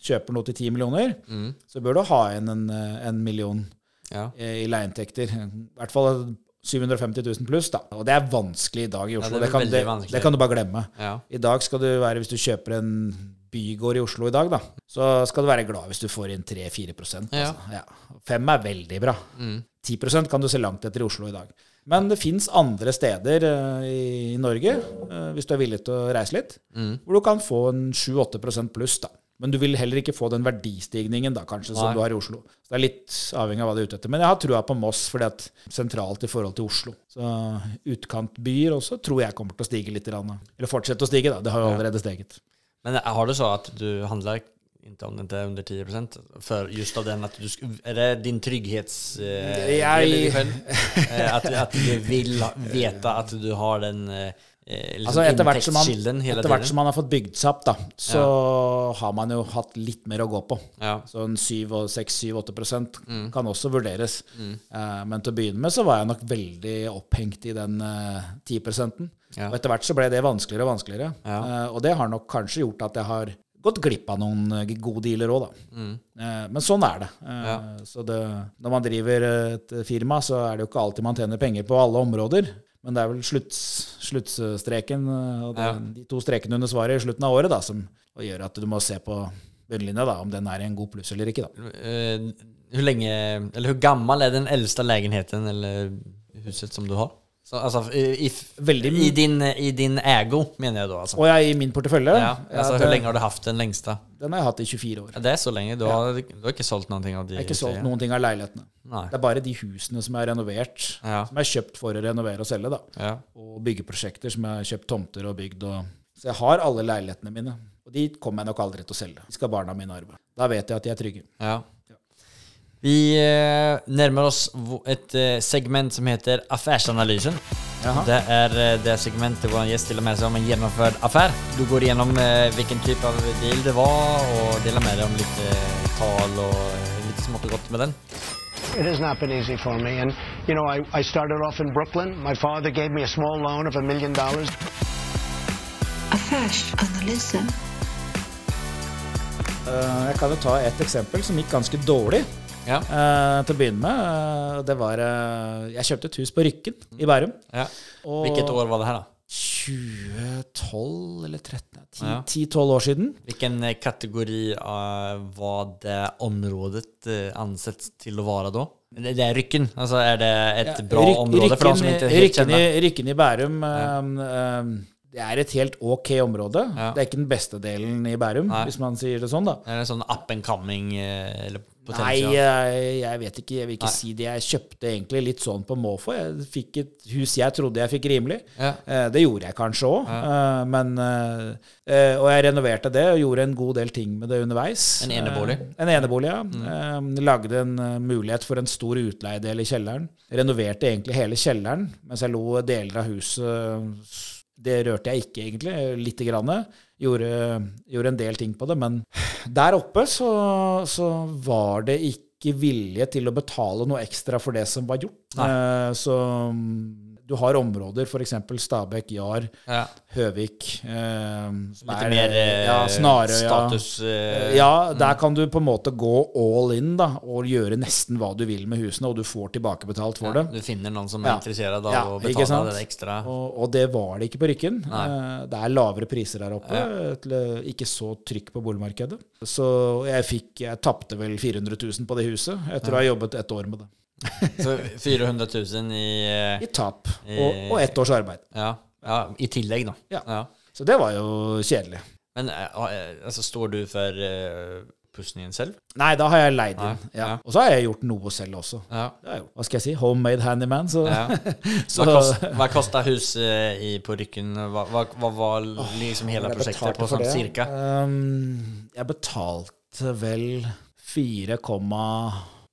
kjøper noe til 10 millioner, mm. så bør du ha inn en, eh, en million Ja. eh, i leieinntekter. I hvert fall 750 000 pluss, da. Og det er vanskelig i dag i Oslo. det er det, kan, det, det kan du bare glemme. ja. I dag skal du være, hvis du kjøper en bygård i Oslo i dag, da, så skal du være glad hvis du får inn 3-4 Ja. altså. ja. Fem er veldig bra. Mm. 10 kan du se langt etter i Oslo i dag. Men det fins andre steder eh, i, Norge, eh, hvis du er villig til å reise litt, Mm. hvor du kan få en 7-8 pluss. da. Men du vil heller ikke få den verdistigningen da, kanskje, som Nei. du har i Oslo. Så Det er litt avhengig av hva du er ute etter. Men jeg har trua på Moss, fordi at sentralt i forhold til Oslo. Så utkantbyer også tror jeg kommer til å stige litt. Eller fortsette å stige, da. Det har jo allerede steget. Men har du så at du handlar inte om det inte är under 10% för just av den att du är det din trygghets eh, Jag-? Eh, att, att du vill ha- veta att du har den eh, eh, liksom Altså etter hvert, som man, etter hvert som man har fått bygd seg opp, da, så har man jo hatt litt mer å gå på. Ja. Så en 6-7-8 Mm. kan også vurderes. Eh, men til å begynne med så var jeg nok veldig opphengt i den eh, 10 Ja. Og etter hvert så ble det vanskeligere og vanskeligere. Ja. Eh, og det har nok kanskje gjort at jeg har gått glipp av noen eh, gode dealer òg, da. Mm. Eh, men sånn er det. Eh, Ja. Så det, når man driver et firma, så er det jo ikke alltid man tjener penger på alle områder. Men det er vel slutts, sluttstreken og det, Ja. de to strekene under svaret i slutten av året da, som gjør at du må se på bunnlinja, da, om den er en god pluss eller ikke. da. Hvor, hur länge, eller hvor gammel er den eldste leiligheten eller huset som du har? Så, altså, i, i, Veldig i, din, I din ego, mener jeg da. Altså. Og jeg i min portefølje, Ja, altså, det- länge har du haft den lengste? den har jeg hatt i 24 år. Ja, det er så lenge? Du har, du har ikke solgt noen ting av de Jeg har ikke solgt noen ting av leilighetene. Nei. Det er bare de husene som er renovert, Ja. som er kjøpt for å renovere og selge. da. Ja. Og byggeprosjekter som jeg har kjøpt tomter og bygd. Og... Så jeg har alle leilighetene mine. Og de kommer jeg nok aldri til å selge. De skal barna mine arve. Da vet jeg at de er trygge. Ja. Vi eh, nærmer oss et eh, segment som heter Affærsanalysen. Jaha. Det er eh, det segmentet en gjest deler med seg om en gjennomført affær. Du går gjennom eh, hvilken type av deal det var, og deler med deg om litt tall og litt smått og godt med den. It has not been easy for me. And, you know, I, I started off in Brooklyn. My father gave me a small loan of a million dollars. Affärsanalysen. Eh, Jeg kan jo ta et eksempel som gikk ganske dårlig. Ja. uh, til å begynne med. Eh, Det var uh, Jeg kjøpte et hus på Rykken i Bærum. ja. Hvilket år var det her, da? 2012 eller 13? 10-12 år siden. Hvilken kategori uh, var det området ansett til å være da? Det, er Rykken. Altså, er det et bra Ryk- område for de som ikke helt Rykken i, kjenner? Rykken i Bærum Det er et helt ok område. Ja. Det er ikke den beste delen i Bærum, Nei. hvis man sier det sånn, da. Det Er en sånn up and coming eller Nei, jeg, jeg vet ikke. Jeg vil ikke Nei. si det. Jeg kjøpte egentlig litt sånn på måfå. Jeg fikk et hus jeg trodde jeg fikk rimelig. Ja. Eh, Det gjorde jeg kanskje òg, men eh, eh, Og jeg renoverte det og gjorde en god del ting med det underveis. En enebolig? Eh, En enebolig, ja. Mm. Lagde en eh, mulighet for en stor utleiedel i kjelleren. Renoverte egentlig hele kjelleren, mens jeg lo deler av huset Det rørte jeg ikke, egentlig. Lite grann. Gjorde, gjorde en del ting på det. Men der oppe så, så var det ikke vilje til å betale noe ekstra for det som var gjort. Nei. så mm, du har områder, f.eks. Stabekk, Jar, Ja. Høvik eh, Litt er, mer eh, ja, Snarøya. status eh, Ja, der kan du på en måte gå all in da, og gjøre nesten hva du vil med husene, og du får tilbakebetalt for det. Du finner noen som Ja. er interessert av å betale det ekstra. Og, og det var det ikke på Rykken. Eh, Det er lavere priser der oppe. Til, eh, ikke så trykk på boligmarkedet. Så jeg fikk Jeg tapte vel 400 000 på det huset etter å ha jobbet et år med det. Så 400 000 i eh, I tap. Og, og ett års arbeid. ja, ja, i tillegg, da. Ja. Så det var jo kjedelig. Men eh, eh, altså, står du for uh, pussingen selv? Nei, da har jeg leid inn. Ja. ja. Og så har jeg gjort noe selv også. Ja. Hva skal jeg si, homemade handyman. Så, Ja. så Hva, kost, kosta huset i, på Rykken? Hva, hva, hva var liksom hele prosjektet på sånn cirka? Um, jeg betalte vel 4,3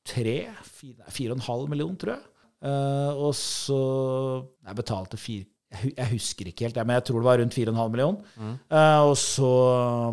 fire- 4,5 million, tror jeg. Uh, og så Jeg betalte fire jeg husker ikke helt, men jeg tror det var rundt 4,5 million. Mm. Uh, og så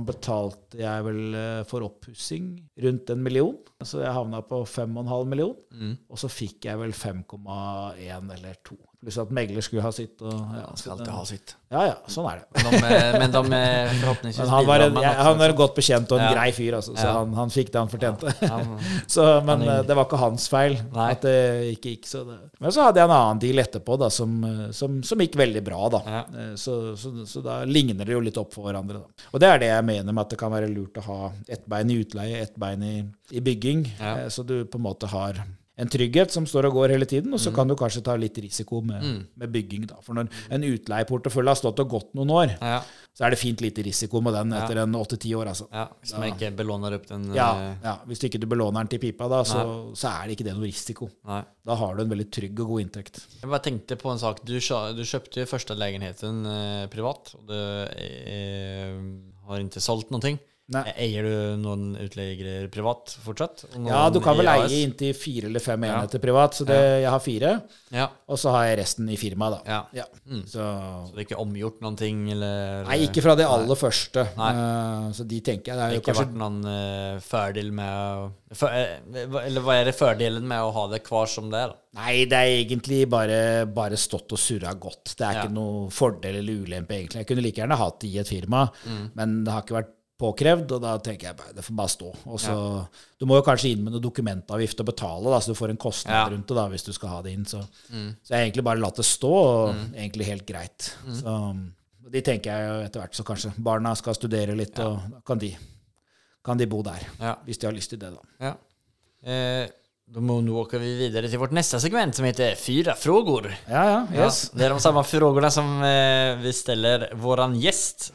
betalte jeg vel uh, for oppussing rundt en million. Så jeg havna på 5,5 million. Mm. Og så fikk jeg vel 5,1 eller 2. Pluss at megler skulle ha sitt. Og, ja, han skal alltid ha sitt. Ja, ja, sånn er det. Men de, eh, men de eh, forhåpentligvis Men han var, en, jeg, han var en godt bekjent og en Ja. grei fyr, altså, så Ja. han, han fikk det han fortjente. Så, men eh, det var ikke hans feil Nei. at det ikke gikk så det. Men så hadde jeg en annen deal etterpå da, som, eh, som, som gikk veldig bra. da. Ja. Eh, Så, så, så da ligner det jo litt opp for hverandre. da. Og det er det jeg mener med at det kan være lurt å ha ett bein i utleie, ett bein i, i bygging. Ja. Eh, Så du på en måte har en trygghet som står og går hele tiden, og så Mm. kan du kanskje ta litt risiko med, med bygging. da. For når en utleieportefølje har stått og gått noen år, Ja, så er det fint lite risiko med den etter en åtte-ti år. altså. ja, hvis man ikke belåner opp den Ja, eh, ja, Hvis ikke du belåner den til pipa, da, så, så er det ikke det noe risiko. Nei. Da har du en veldig trygg og god inntekt. Jeg bare tenkte på en sak. Du, du kjøpte første leiligheten eh, privat, og du eh, har ikke solgt noe. Nei. Eier du noen utleiere privat fortsatt? Noen Ja, du kan vel i eie inntil fire eller fem Ja. privat, så det, jeg har fire. Ja. Og så har jeg resten i firma, da. Ja. Mm. Så Så det er ikke omgjort noen ting, eller Nei, ikke fra det aller første. Nei. Eh, så de tenker jeg det har ikke kanskje vært noen uh, fordel med å eh, Eller hva er det fordelen med å ha det kvar som det er? da? Nei, det er egentlig bare, bare stått og surra godt. Det er Ja. ikke noe fordel eller ulempe, egentlig. Jeg kunne like gjerne hatt det i et firma, Mm. men det har ikke vært påkrevd, og da tenker jeg bare, det får bare stå. Og så, Du må jo kanskje inn med noe dokumentavgift og betale, da, så du får en kostnad Ja. Mm. rundt det da, hvis du skal ha det inn. Så, så jeg har egentlig bare latt det stå, og egentlig helt greit. Mm. Så De tenker jeg jo etter hvert, så kanskje barna skal studere litt, og da kan de, kan de bo der. Ja. Hvis de har lyst til det, da. Ja. Eh, då nå åker vi videre til vårt neste segment som heter Fyra frågor. Ja, ja, yes. Ja, det er de samme spørsmålene som eh, vi stiller våran gjest.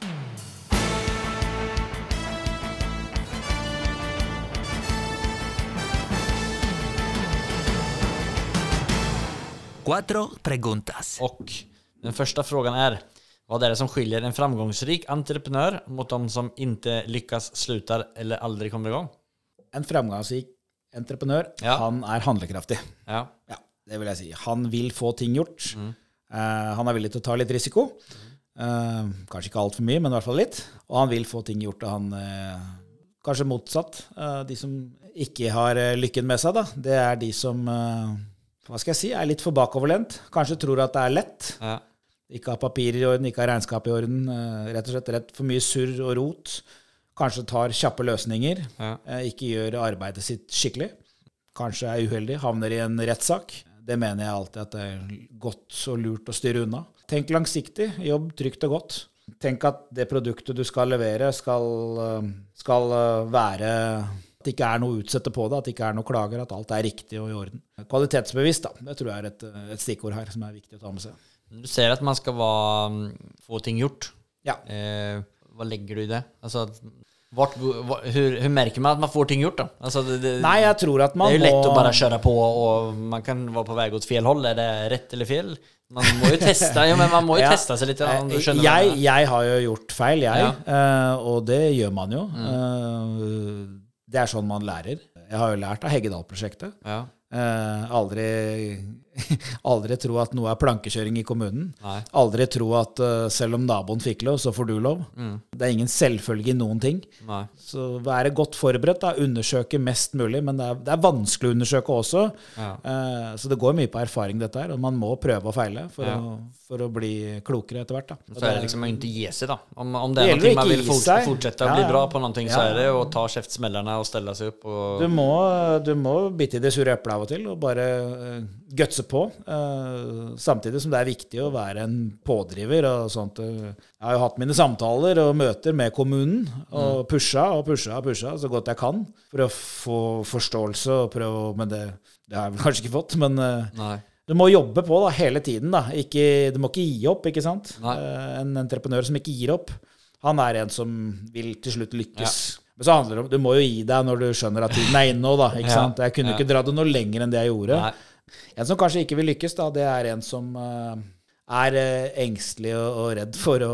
Cuatro preguntas. Och den första frågan är Vad är det som skiljer en framgångsrik entreprenör mot de som inte lyckas, slutar eller aldrig kommer igång? En framgångsrik entreprenør, Ja. han er handlekraftig. Ja. Ja, det vil jeg si. Han vil få ting gjort. Eh, han er villig til å ta litt risiko. Uh, kanskje ikke altfor mye, men i hvert fall litt. Og han vil få ting gjort. Og han uh, Kanskje motsatt. De som ikke har lykken med seg, da, det er de som hva skal jeg si, er litt for bakoverlent. Kanskje tror at det er lett. Ja. Ikke ha papirer i orden, ikke ha regnskap i orden. eh, Rett og slett rett for mye surr og rot. Kanskje tar kjappe løsninger. Ja. eh, Ikke gjør arbeidet sitt skikkelig. Kanskje er uheldig, havner i en rettssak. Det mener jeg alltid at det er godt og lurt å styre unna. Tenk langsiktig, jobb trygt og godt. Tenk at det produktet du skal levere, skal, eh, skal være At det ikke er noe å utsette på det, at det ikke er noe klager, at alt er riktig og i orden. Kvalitetsbevisst, da. Det tror jeg er et, et stikkord her som er viktig å ta med seg. Du ser at man skal mm, få ting gjort. Ja. Eh, hva legger du i det? Altså, hur märker man at man får ting gjort da? Altså, det, det, Nei, jeg tror at det er jo lett må å bare kjøre köra på og man kan være på vei mot fel hold. Er det rett eller fjell? Man må jo teste, jo, men man må jo Ja. teste seg litt. Eh, jeg jeg, har jo gjort feil, jeg. Ja. Mm. eh, og det gjør man jo. Eh, det er sånn man lærer. Jeg har jo lært av Heggedal-prosjektet. Ja. Eh, aldri, aldri tro at noe er plankekjøring i kommunen. Nei. Aldri tro at uh, selv om naboen fikk lov, så får du lov. Mm. Det er ingen selvfølge i noen ting. Nei. Så være godt forberedt, da, undersøke mest mulig. Men det er, det er vanskelig å undersøke også. Ja. Uh, så det går mye på erfaring, dette her. Og man må prøve og feile for, Ja. å, for å bli klokere etter hvert. Da. Så er det liksom å ikke gi seg, da. Om, om det er noe man vil fortsette å bli ja. bra på någonting så Ja, är det å ta kjeftsmellerne og stelle seg opp. Og... Du må, du må bite i det sure eplet av og til og bare uh, gutse på. eh, samtidig som det er viktig å være en pådriver. og sånt. Jeg har jo hatt mine samtaler og møter med kommunen og pusha og pusha og pusha så godt jeg kan for å få forståelse. og prøve, Men det, det har jeg vel kanskje ikke fått. Men eh, du må jobbe på da, hele tiden. da. Ikke, du må ikke gi opp, ikke sant? Nei. Eh, En entreprenør som ikke gir opp, han er en som vil til slutt lykkes. Men så handler det om, du må jo gi deg når du skjønner at tiden er inne òg. da. ikke Ja. Jeg kunne Ja. ikke dra det noe lenger enn det jeg gjorde. Nej. En som kanskje ikke vil lykkes, da, det er en som eh, er eh, engstelig og, redd for å,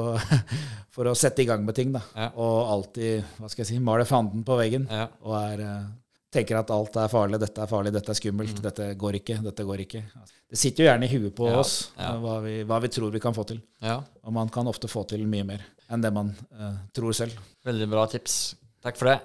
for å sette i gang med ting. da. Ja. Og alltid hva skal jeg si, maler fanden på veggen. Ja. Og er, eh, tenker at alt er farlig, dette er farlig, dette er Mm. skummelt, dette går ikke, dette går ikke. Det sitter jo gjerne i huet på Ja, oss Hva, vi, hva vi tror vi kan få til. Ja. Og man kan ofte få til mye mer enn det man uh, tror selv. Veldig bra tips. Takk for det.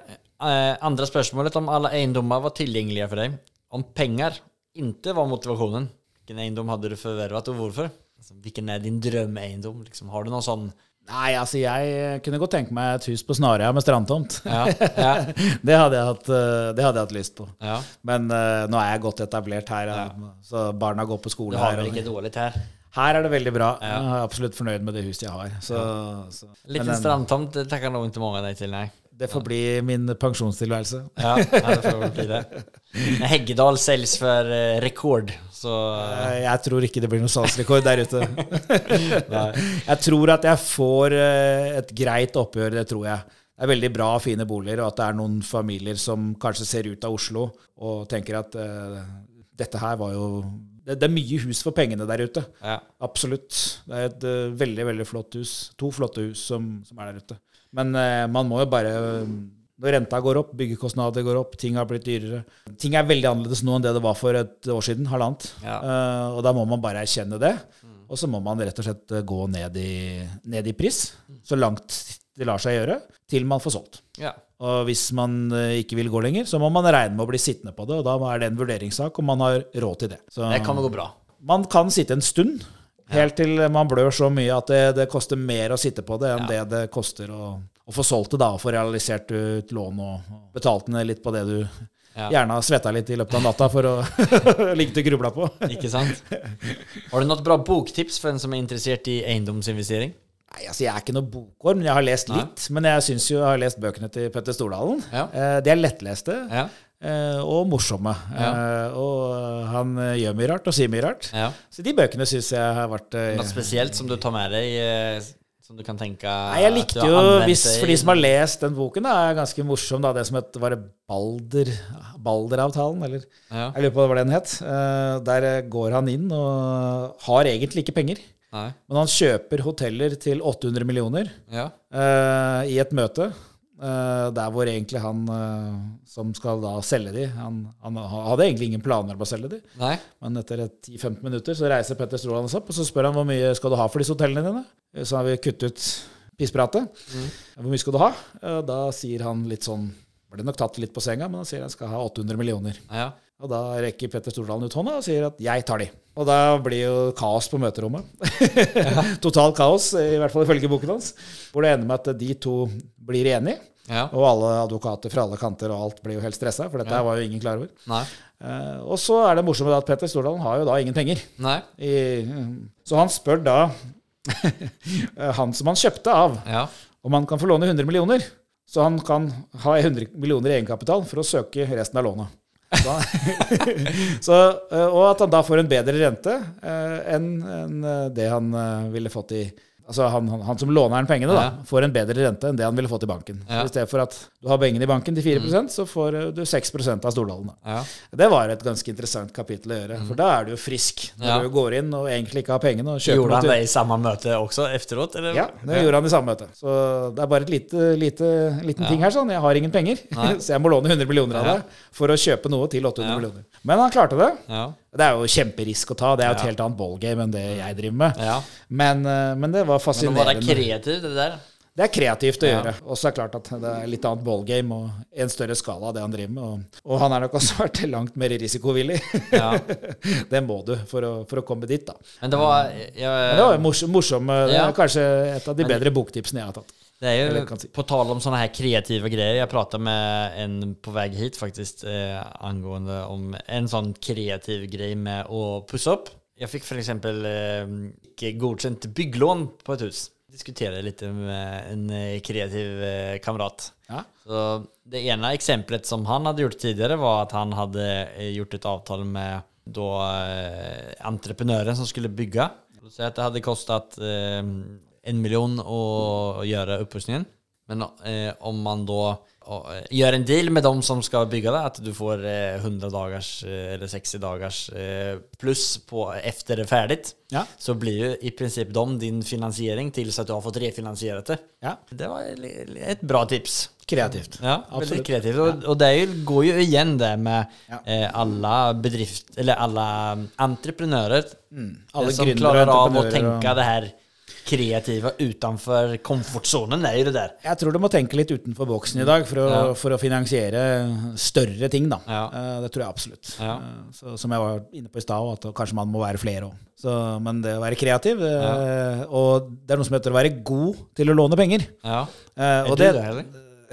Uh, andre spørsmålet om alle eiendommer var tilgjengelige for deg. Om pengar inte var motivationen, vilken eiendom hade du förvärvat och varför? Alltså, vilken är din drömegendom? Liksom, har du någon sån? Nei, altså jeg kunne godt tenke meg et hus på Snarøya med strandtomt. Ja, ja, det, hadde jeg hatt, eh, det hadde jeg hatt lyst på. ja. Men uh, nå er jeg godt etablert her, eh, så barna går på Du skole har her. väl og- inte dåligt här? Her er det veldig bra. Ja. Jeg er absolutt fornøyd med det huset jeg har. Så, så. Liten strandtomt det nok ikke mange av deg til, nej. Det får bli min pensjonstilværelse. Ja, det får bli det. Heggedal selges for eh, rekord så... Jeg tror ikke det blir noen salgsrekord der ute. jeg tror at jeg får eh, et greit oppgjør, det tror jeg. Det er veldig bra, fine boliger, og at det er noen familier som kanskje ser ut av Oslo og tenker at uh, dette her var jo det, det er mye hus for pengene der ute. Ja. Absolutt. Det er et uh, veldig, veldig flott hus. To flotte hus som, som er der ute. Men eh, man må jo bare Når renta går opp, byggekostnader går opp, ting har blitt dyrere Ting er veldig annerledes nå enn det det var for et år siden, halvannet. Ja. Uh, og da må man bare erkjenne det. Og så må man rett og slett eh, gå ned i, ned i pris, så langt det lar seg gjøre, til man får solgt. ja. Og hvis man ikke vil gå lenger, så må man regne med å bli sittende på det, og da er det en vurderingssak om man har råd til det. Så, Det jo gå bra. man kan sitte en stund, helt til man blør så mye at det, det koster mer å sitte på det enn det det koster å, å få solgt det da, og få realisert ut lån og, og betalt ned litt på det du Ja. gjerne har svetta litt i løpet av natta for å ligge til grubla på. Ikke sant? Har du noe bra boktips for en som er interessert i eiendomsinvestering? Nei, altså Jeg er ikke noe bokorm, men jeg har lest litt. Men jeg syns jo jeg har lest bøkene til Petter Stordalen. Ja. Eh, de er lettleste Ja. Eh, og morsomme. Ja. Eh, og han eh, gjør mye rart og sier mye rart. ja. Så de bøkene syns jeg har vært eh, spesielt som du tar med deg? som du kan tenke Nei, jeg likte jo, hvis, For de som har lest den boken, da, er ganske morsom. da, Det som het, var det Balder, Balderavtalen, eller Ja. jeg lurer på hva den het. Der går han inn og har egentlig ikke penger. Nei. Men han kjøper hoteller til 800 millioner Ja. eh, i et møte. Eh, der hvor egentlig han eh, som skal da selge de, han, han hadde egentlig ingen planer om å selge de. Nei. Men etter 10-15 minutter så reiser Petter Stråland seg opp, og så spør han hvor mye skal du ha for disse hotellene dine. Så har vi kuttet ut pisspratet. Hvor mye skal du ha? Eh, Da sier han litt sånn Ble nok tatt litt på senga, men han sier han skal ha 800 millioner. Ja. Og da rekker Petter Stordalen ut hånda og sier at 'jeg tar de'. Og da blir jo kaos på møterommet. Totalt kaos, i hvert fall ifølge boken hans. Hvor det ender med at de to blir enige. Ja. Og alle advokater fra alle kanter og alt blir jo helt stressa, for dette ja. var jo ingen klar over. Nei. Eh, og så er det morsomt at Petter Stordalen har jo da ingen penger. Nei. I, så han spør da han som han kjøpte av, Ja. om han kan få låne 100 millioner. Så han kan ha 100 millioner i egenkapital for å søke resten av lånet. Så, så, eh, og at han da får en bedre rente eh, enn enn, eh, det han eh, ville fått i Altså han, han, han som låner pengene, da, Ja. får en bedre rente enn det han ville fått i banken. Ja. I stedet for at du har pengene i banken til 4 mm. så får du 6% av Stordalen. Ja. Det var et ganske interessant kapittel å gjøre, for da er du jo frisk når du går inn og egentlig ikke har pengene. og kjøper Gjorde han det i samme møte også efteråt? Eller? Ja, det gjorde han i samme møte. Så det er bare et lite, lite liten ting her. sånn. Jeg har ingen penger, så jeg må låne 100 millioner av deg for å kjøpe noe til 800 Ja. millioner. Men han klarte det. Ja. Det er jo kjemperisk å ta. Det er jo et Ja. helt annet ballgame enn det jeg driver med. ja. Men, eh, men det var fascinerende. Men nå var det kreativt, det der. Det er kreativt å Ja. gjøre. Og så er det klart at det er litt annet ballgame og en større skala av det han driver med. Og, og han er nok også vært langt mer risikovillig. Ja. det må du for å, for å komme dit, da. Men det var Men det var morsom, morsom, ja. Det Ja. er kanskje et av de bedre boktipsene jeg har tatt. Det är jo, ju si. på tal om sådana här kreativa grejer. Jag pratade med en på väg hit faktiskt eh, angående om en sånn kreativ grej med å pusse opp. Jeg fikk for eksempel eh, ikke godkjent bygglån på et hus. Diskutere litt med en eh, kreativ eh, kamerat. Ja. Så det ene eksempelet som han hadde gjort tidligere, var at han hade eh, gjort et avtal med da, eh, entreprenören som skulle bygge. Så det hadde kostet eh, en million å göra upprustningen. Men eh, om man då eh, gör en deal med de som ska bygga det, att du får eh, 100 dagars eh, eller 60 dagars eh, plus på efter det är färdigt. Ja. Så blir ju i princip de din finansiering tills att du har fått refinansierat det. ja. Det var ett bra tips. Kreativt. Ja, Absolutt. veldig kreativt. Og, og det går jo igjen, det med Ja. eh, alle bedrift, eller alle entreprenører Mm. Alle eh, som klarer av å tenke og- det här kreativa utenfor komfortzonen er jo det der. Jeg tror du må tenke litt utenfor boksen i dag for å, Ja. for å finansiere større ting, da. Ja. Eh, Det tror jeg absolutt. Ja. Eh, Så, som jeg var inne på i stad, at kanskje man må være flere òg. Men det å være kreativ eh, Og det er noe som heter å være god til å låne penger. Ja. Er og du det, det eller?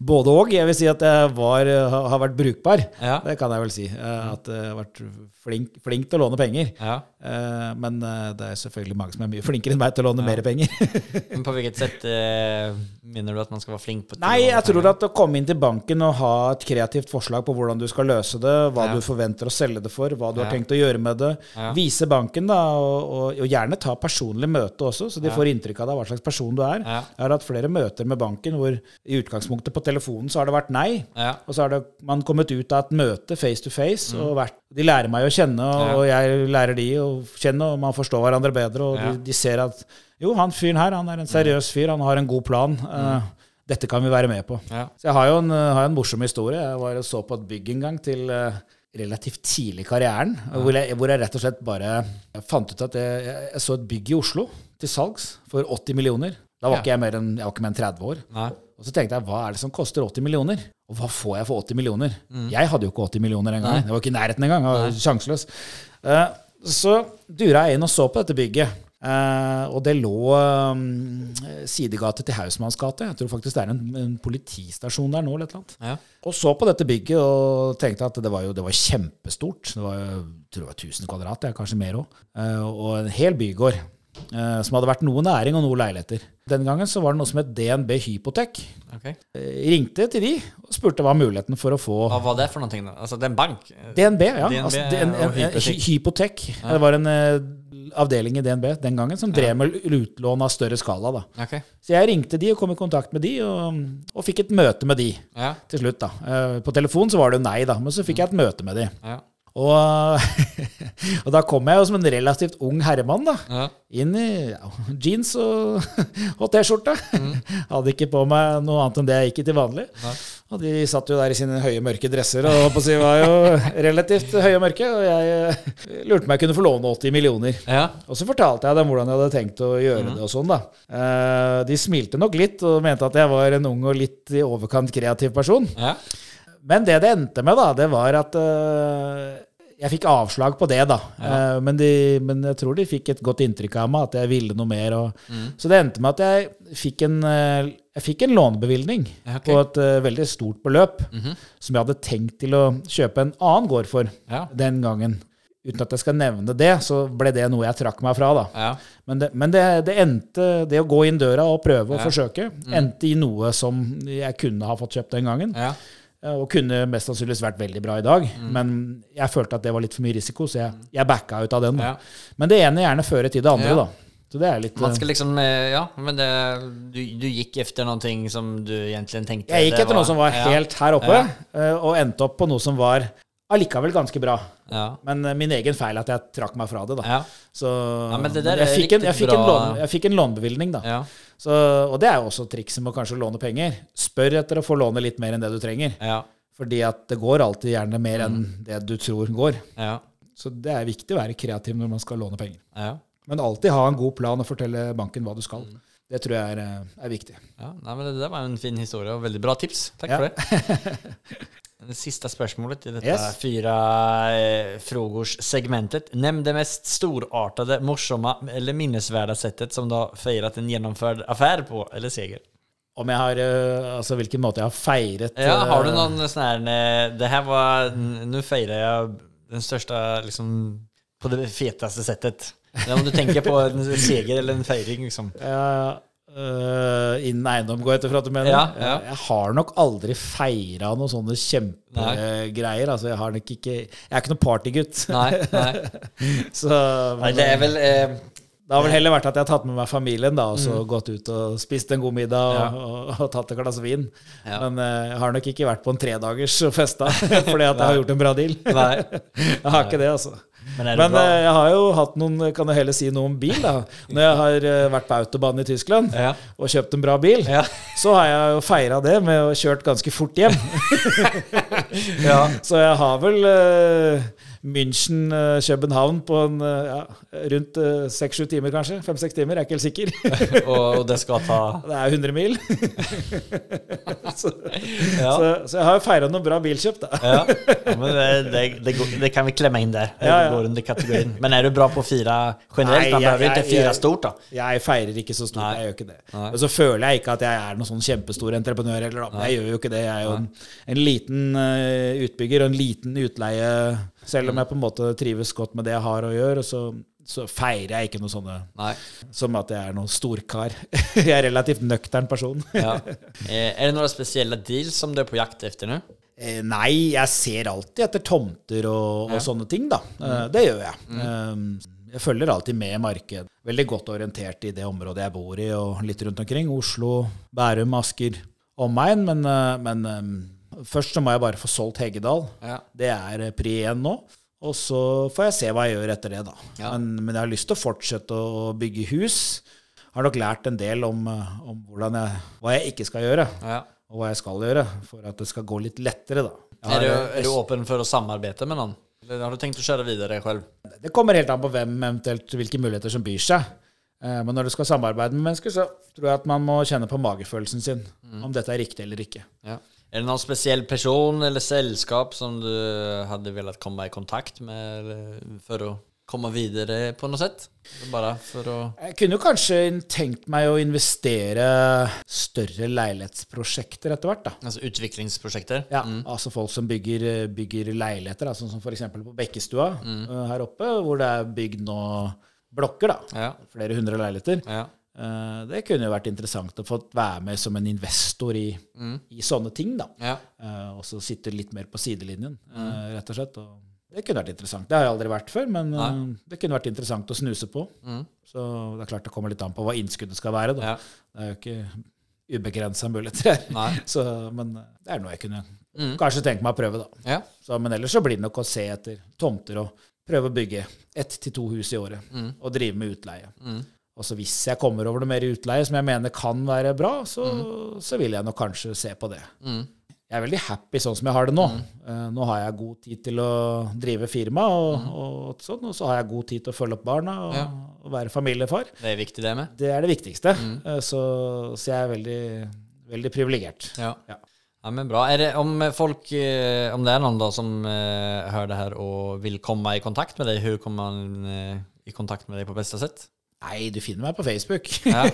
Både òg. Jeg vil si at jeg var, har vært brukbar. Ja. Det kan jeg vel si. At jeg har vært flink, flink til å låne penger. Ja. Eh, Men eh, det er selvfølgelig mange som er mye flinkere enn meg til å låne mer penger. Men på hvilket sett uh, minner du at man skal være flink på Nei, jeg tror at å komme inn til banken og ha et kreativt forslag på hvordan du skal løse det, hva Ja. du forventer å selge det for, hva du har tenkt å gjøre med det, Ja. vise banken, da, og, og, og gjerne ta personlig møte også, så de Ja. får inntrykk av deg hva slags person du er. Ja. Jeg har hatt flere møter med banken hvor i utgangspunktet på telefonen så har det vært nei, Ja. og så har det, man kommet ut av et møte face to face, og vært, de lærer meg å kjenne, og, Mm. Ja. jeg lærer de å kjenne, og man forstår hverandre bedre, og Ja. de, de ser at jo, han fyren her, han er en seriøs fyr, han har en god plan. eh, dette kan vi være med på. Ja. Så jeg har jo en, eh, har en morsom historie. Jeg var og så på et bygg en gang til uh, relativt tidlig i karrieren, hvor, jeg, hvor jeg rett og slett bare fant ut at jeg, jeg, jeg så et bygg i Oslo til salgs for 80 millioner. Da var Ja. ikke jeg mer enn jeg var ikke mer enn 30 år. Nei. Og så tenkte jeg, hva er det som koster 80 millioner? Og hva får jeg for 80 millioner? Jeg hadde jo ikke 80 millioner engang. Det var ikke i nærheten engang. Jeg var sjanseløs. Uh, så dura jeg inn og så på dette bygget. Uh, og det lå um, sidegate til Hausmanns gate. Jeg tror faktisk det er en, en politistasjon der nå. eller et eller annet. Ja. Og så på dette bygget og tenkte at det var jo det var kjempestort. Det var jeg tror det var 1000 kvadrat, kanskje mer òg. Og en hel bygård. Eh, Som hadde vært noe næring og noe leiligheter. Den gangen så var det noe som het DNB Hypotek. Okay. Eh, Ringte til de og spurte hva muligheten for å få Hva var det for någonting Da? Altså det er en bank? DNB, ja. DNB altså, en, en, en, hypotek. Ja. Det var en eh, avdeling i DNB den gangen som drev med utlån av større skala. da. Okay. Så jeg ringte de og kom i kontakt med de, og, og fikk et møte med de Ja. til slutt. da. På telefon så var det jo nei, da, men så fikk jeg et møte med de. Ja. Og og da kom jeg jo som en relativt ung herremann da, Ja. inn i ja, jeans og, og T-skjorte. Hadde ikke på meg noe annet enn det jeg gikk i til vanlig. Og de satt jo der i sine høye, mørke dresser og på å si, var jo relativt høye og mørke. Og jeg eh, lurte på om jeg kunne få låne 80 millioner. Ja. Og så fortalte jeg dem hvordan jeg hadde tenkt å gjøre mm. det. og sånn da. Eh, de smilte nok litt og mente at jeg var en ung og litt i overkant kreativ person. Ja. Men det det endte med, da, det var at eh, jeg fikk avslag på det, da. Eh, men, de, men jeg tror de fikk et godt inntrykk av meg, at jeg ville noe mer. Og, Mm. Så det endte med at jeg fikk en, eh, jeg fikk en lånebevilgning Ja, ok. på et uh, veldig stort beløp, Mhm. som jeg hadde tenkt til å kjøpe en annen gård for Ja. den gangen. Uten at jeg skal nevne det, så ble det noe jeg trakk meg fra, da. Ja. Men, det, men det, det endte, det å gå inn døra og prøve Ja. forsøke, endte i noe som jeg kunne ha fått kjøpt den gangen. Ja. Eh, Og kunne mest sannsynligvis vært veldig bra i dag. Mm. Men jeg følte at det var litt for mye risiko, så jeg, jeg backa ut av den. Ja. Men det ene gjerne fører til det andre, Ja. da. Så det er litt Man skal liksom, eh, ja, men det, du, du gick efter ting som du egentlig tenkte Jeg gikk etter noe som var ja. helt her oppe, eh, og endte opp på noe som var allikevel ganske bra. Ja. Men eh, min egen feil at jeg trakk meg fra det, da. Ja. Så Ja, det jeg, fikk en, jeg, fikk en lån, jeg fikk en lånebevilgning, da. Så, og det er jo også trikset med å kanskje låne penger. Spør etter å få låne litt mer enn det du trenger. Ja. Fordi at det går alltid gjerne mer Mm. enn det du tror går. Ja. Så det er viktig å være kreativ når man skal låne penger. Ja. Men alltid ha en god plan og fortelle banken hva du skal. Mm. Det tror jeg er, eh, er viktig. Ja, nei, men det der var en fin historie og veldig bra tips. Takk Ja. for det. Det sista spørsmålet i dette Yes. fyra eh, frågors-segmentet. Nämn det mest storartade, morsomme eller minnesvärda sättet som du har feiret en gjennomført affære på, eller seger. Om jeg har eh, Altså hvilken måte jeg har feiret Ja, har du eh, noen sånn her eh, Det her var Nå feirer jeg den største liksom På det feteste settet. Om du tenker på en seger eller en feiring, liksom. Ja, Ja, øh, innen eiendom går jeg etter for at du mener. Ja, ja. Jeg har nok aldri feira noen sånne kjempegreier. Altså, jeg har nok ikke Jeg er ikke noen partygutt. Nei, nei. Så nei det er vel eh, det har vel heller vært at jeg har tatt med meg familien da, og så gått ut og spist en god middag og, Mm. Ja. og, og tatt et glass vin. Ja. Men øh, jeg har nok ikke vært på en tredagers og festa fordi at jeg har gjort en bra deal. Nei. Jeg har ikke det, altså. Men Men øh, jeg har jo hatt noen Kan jeg heller si noe om bil, da. Når jeg har øh, vært på autobahn i Tyskland Ja. og kjøpt en bra bil, Ja. så har jeg jo feira det med å kjørt ganske fort hjem. Ja. Så jeg har vel uh, München-København på en, eh, ja, rundt seks-sju timer, kanskje. Fem-seks timer, jeg er ikke helt sikker. og, det skal ta Det er 100 mil. så, Ja. så, så jeg har jo feira noen bra bilkjøp, da. Ja, ja men det, det, det, kan vi klemme inn der. Men er du bra på å fire generelt? Nei, Man behøver ikke jag- stort da. Jeg feirer ikke så stort, Nei. jeg gjør ikke det. Nei. Og så føler jeg ikke at jeg er noen sånn kjempestor entreprenør heller, da. Jeg gjør jo ikke det. Jeg er jo en, en liten eh, utbygger og en liten utleie, selv om jeg på en måte trives godt med det jeg har å gjøre. Så, så feirer jeg ikke noe sånne Nei. som at jeg er noen storkar. jeg er relativt nøktern person. Ja. Er det noen spesielle deals som du er på jakt efter nu? Eh, Nei, jeg ser alltid etter tomter og, og sånne ting, da. Mm. Det gjør jeg. Mm. Jeg følger alltid med i markedet. Veldig godt orientert i det området jeg bor i, og litt rundt omkring. Oslo, Bærum, Asker, omegn. Men, eh, men eh, først så må jeg bare få solgt Heggedal. Ja. Det er eh, pri én nå. Og så får jeg se hva jeg gjør etter det, da. Ja. Men, men jeg har lyst til å fortsette å bygge hus. Har nok lært en del om, eh, om jeg, hva jeg ikke skal gjøre Ja. og hva jeg skal gjøre, for at det skal gå litt lettere, da. Har, er, du, er du åpen for å samarbeide med noen? Eller har du tenkt å kjøre videre selv? Det kommer helt an på hvem eventuelt hvilke muligheter som byr seg. Eh, Men når du skal samarbeide med mennesker, så tror jeg at man må kjenne på magefølelsen sin. Om dette er riktig eller ikke. Ja. Är det noen spesiell person eller selskap som du hadde villet komme i kontakt med eller å komme videre vidare på noe sett? Bare for å Jeg kunne jo kanskje tenkt meg å investere større leilighetsprosjekter etter hvert. da. Altså utviklingsprosjekter? Ja, Altså folk som bygger, bygger leiligheter, da, sånn som f.eks. på Bekkestua mm. her oppe, hvor det er bygd nå blokker. da. Ja. Flere hundre leiligheter. Ja. Eh, Det kunne jo vært interessant å få være med som en investor i, i sånne ting. da. Ja. Uh, og så sitte litt mer på sidelinjen, uh, rett og slett. Og det kunne vært interessant. Det har jeg aldri vært før, men det kunne vært interessant å snuse på. Så det er klart det kommer litt an på hva innskuddet skal være. Da. Ja. Det er jo ikke ubegrensa muligheter her. Så, men det er noe jeg kunne kanskje tenke meg å prøve, da. Ja. Så, men ellers så blir det nok å se etter tomter og prøve å bygge ett til to hus i året Mm. og drive med utleie. Og så hvis jeg kommer over noe mer utleie som jeg mener kan være bra, så, så vil jeg nok kanskje se på det. Mm. Jeg er veldig happy sånn som jeg har det nå. Eh, nå har jeg god tid til å drive firma, og, og, sånn, og så har jeg god tid til å følge opp barna og, Mm. Ja. og være familiefar. Det er viktig det med. Det er det viktigste. Mm. Eh, så, så jeg er veldig, veldig privilegert. Ja. Ja. Ja, men bra. Er det, om folk, eh, om det er noen da som hører det her og vil komme i kontakt med deg, hvordan kommer man i kontakt med deg på beste sett? Nei, du finner meg på Facebook. Ja.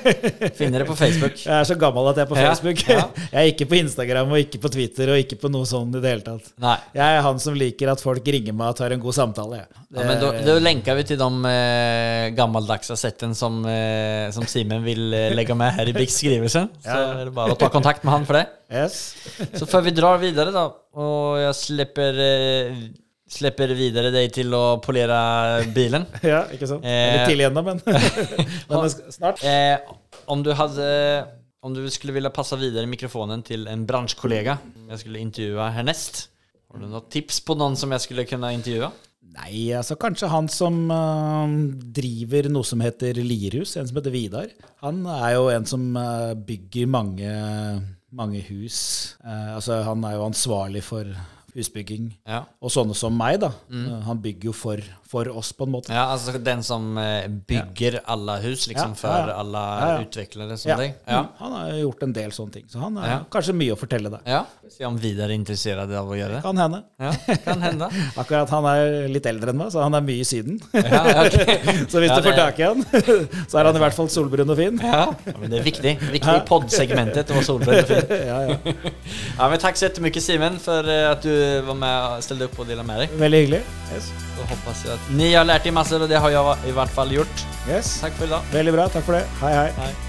Finner det på Facebook. Jeg er så gammel at jeg er på Facebook. ja. Jeg er ikke på Instagram og ikke på Twitter og ikke på noe sånt i det hele tatt. Nei. Jeg er han som liker at folk ringer meg og tar en god samtale. Det, Ja, men da, da lenker vi til de eh, gammeldagse settene som, eh, som Simen vil eh, legge med her i beskrivelsen. Så Ja. är det bare å ta kontakt med han for det. Yes. Så før vi drar videre da, og jeg slipper, eh, slipper videre deg til å polere bilen. Ja, ikke sant? Eh. litt tidlig ennå, men, men snart. Eh, om du hadde om du skulle ville passe videre mikrofonen til en bransjekollega jeg skulle intervjue hernest, Har du noen tips på noen som jeg skulle kunne intervjue? Nei, altså kanskje han som uh, driver noe som heter Lierhus, en som heter Vidar. Han er jo en som uh, bygger mange, mange hus. Uh, altså han er jo ansvarlig for husbygging. Ja. Og sånne som meg, da. Mm. han bygger jo for, for oss, på en måte. Ja, altså den som eh, bygger alle hus, liksom, for alle utviklere som deg? Ja. Mm, Han har jo gjort en del sånne ting, så han har kanskje mye å fortelle deg. ja. Se om Vidar er interessert av å gjøre det. Kan hende. Ja, kan hende. Akkurat han er litt eldre enn meg, så han er mye i Syden. Ja, ja, så hvis du får tak i han, så er han i hvert fall solbrun og fin. Ja, men det er viktig. Viktig i poddsegmentet å være solbrun og fin. Ja, ja. Ja, men takk så jättemycket Simen for eh, at du var med og ställde upp och delade med deg. Veldig hyggelig. Yes. Så hoppas jeg at ni har lært er massor og det har jeg i hvert fall gjort. yes. Takk for i dag. Veldig bra. Takk for det. Hei, hei. Hei.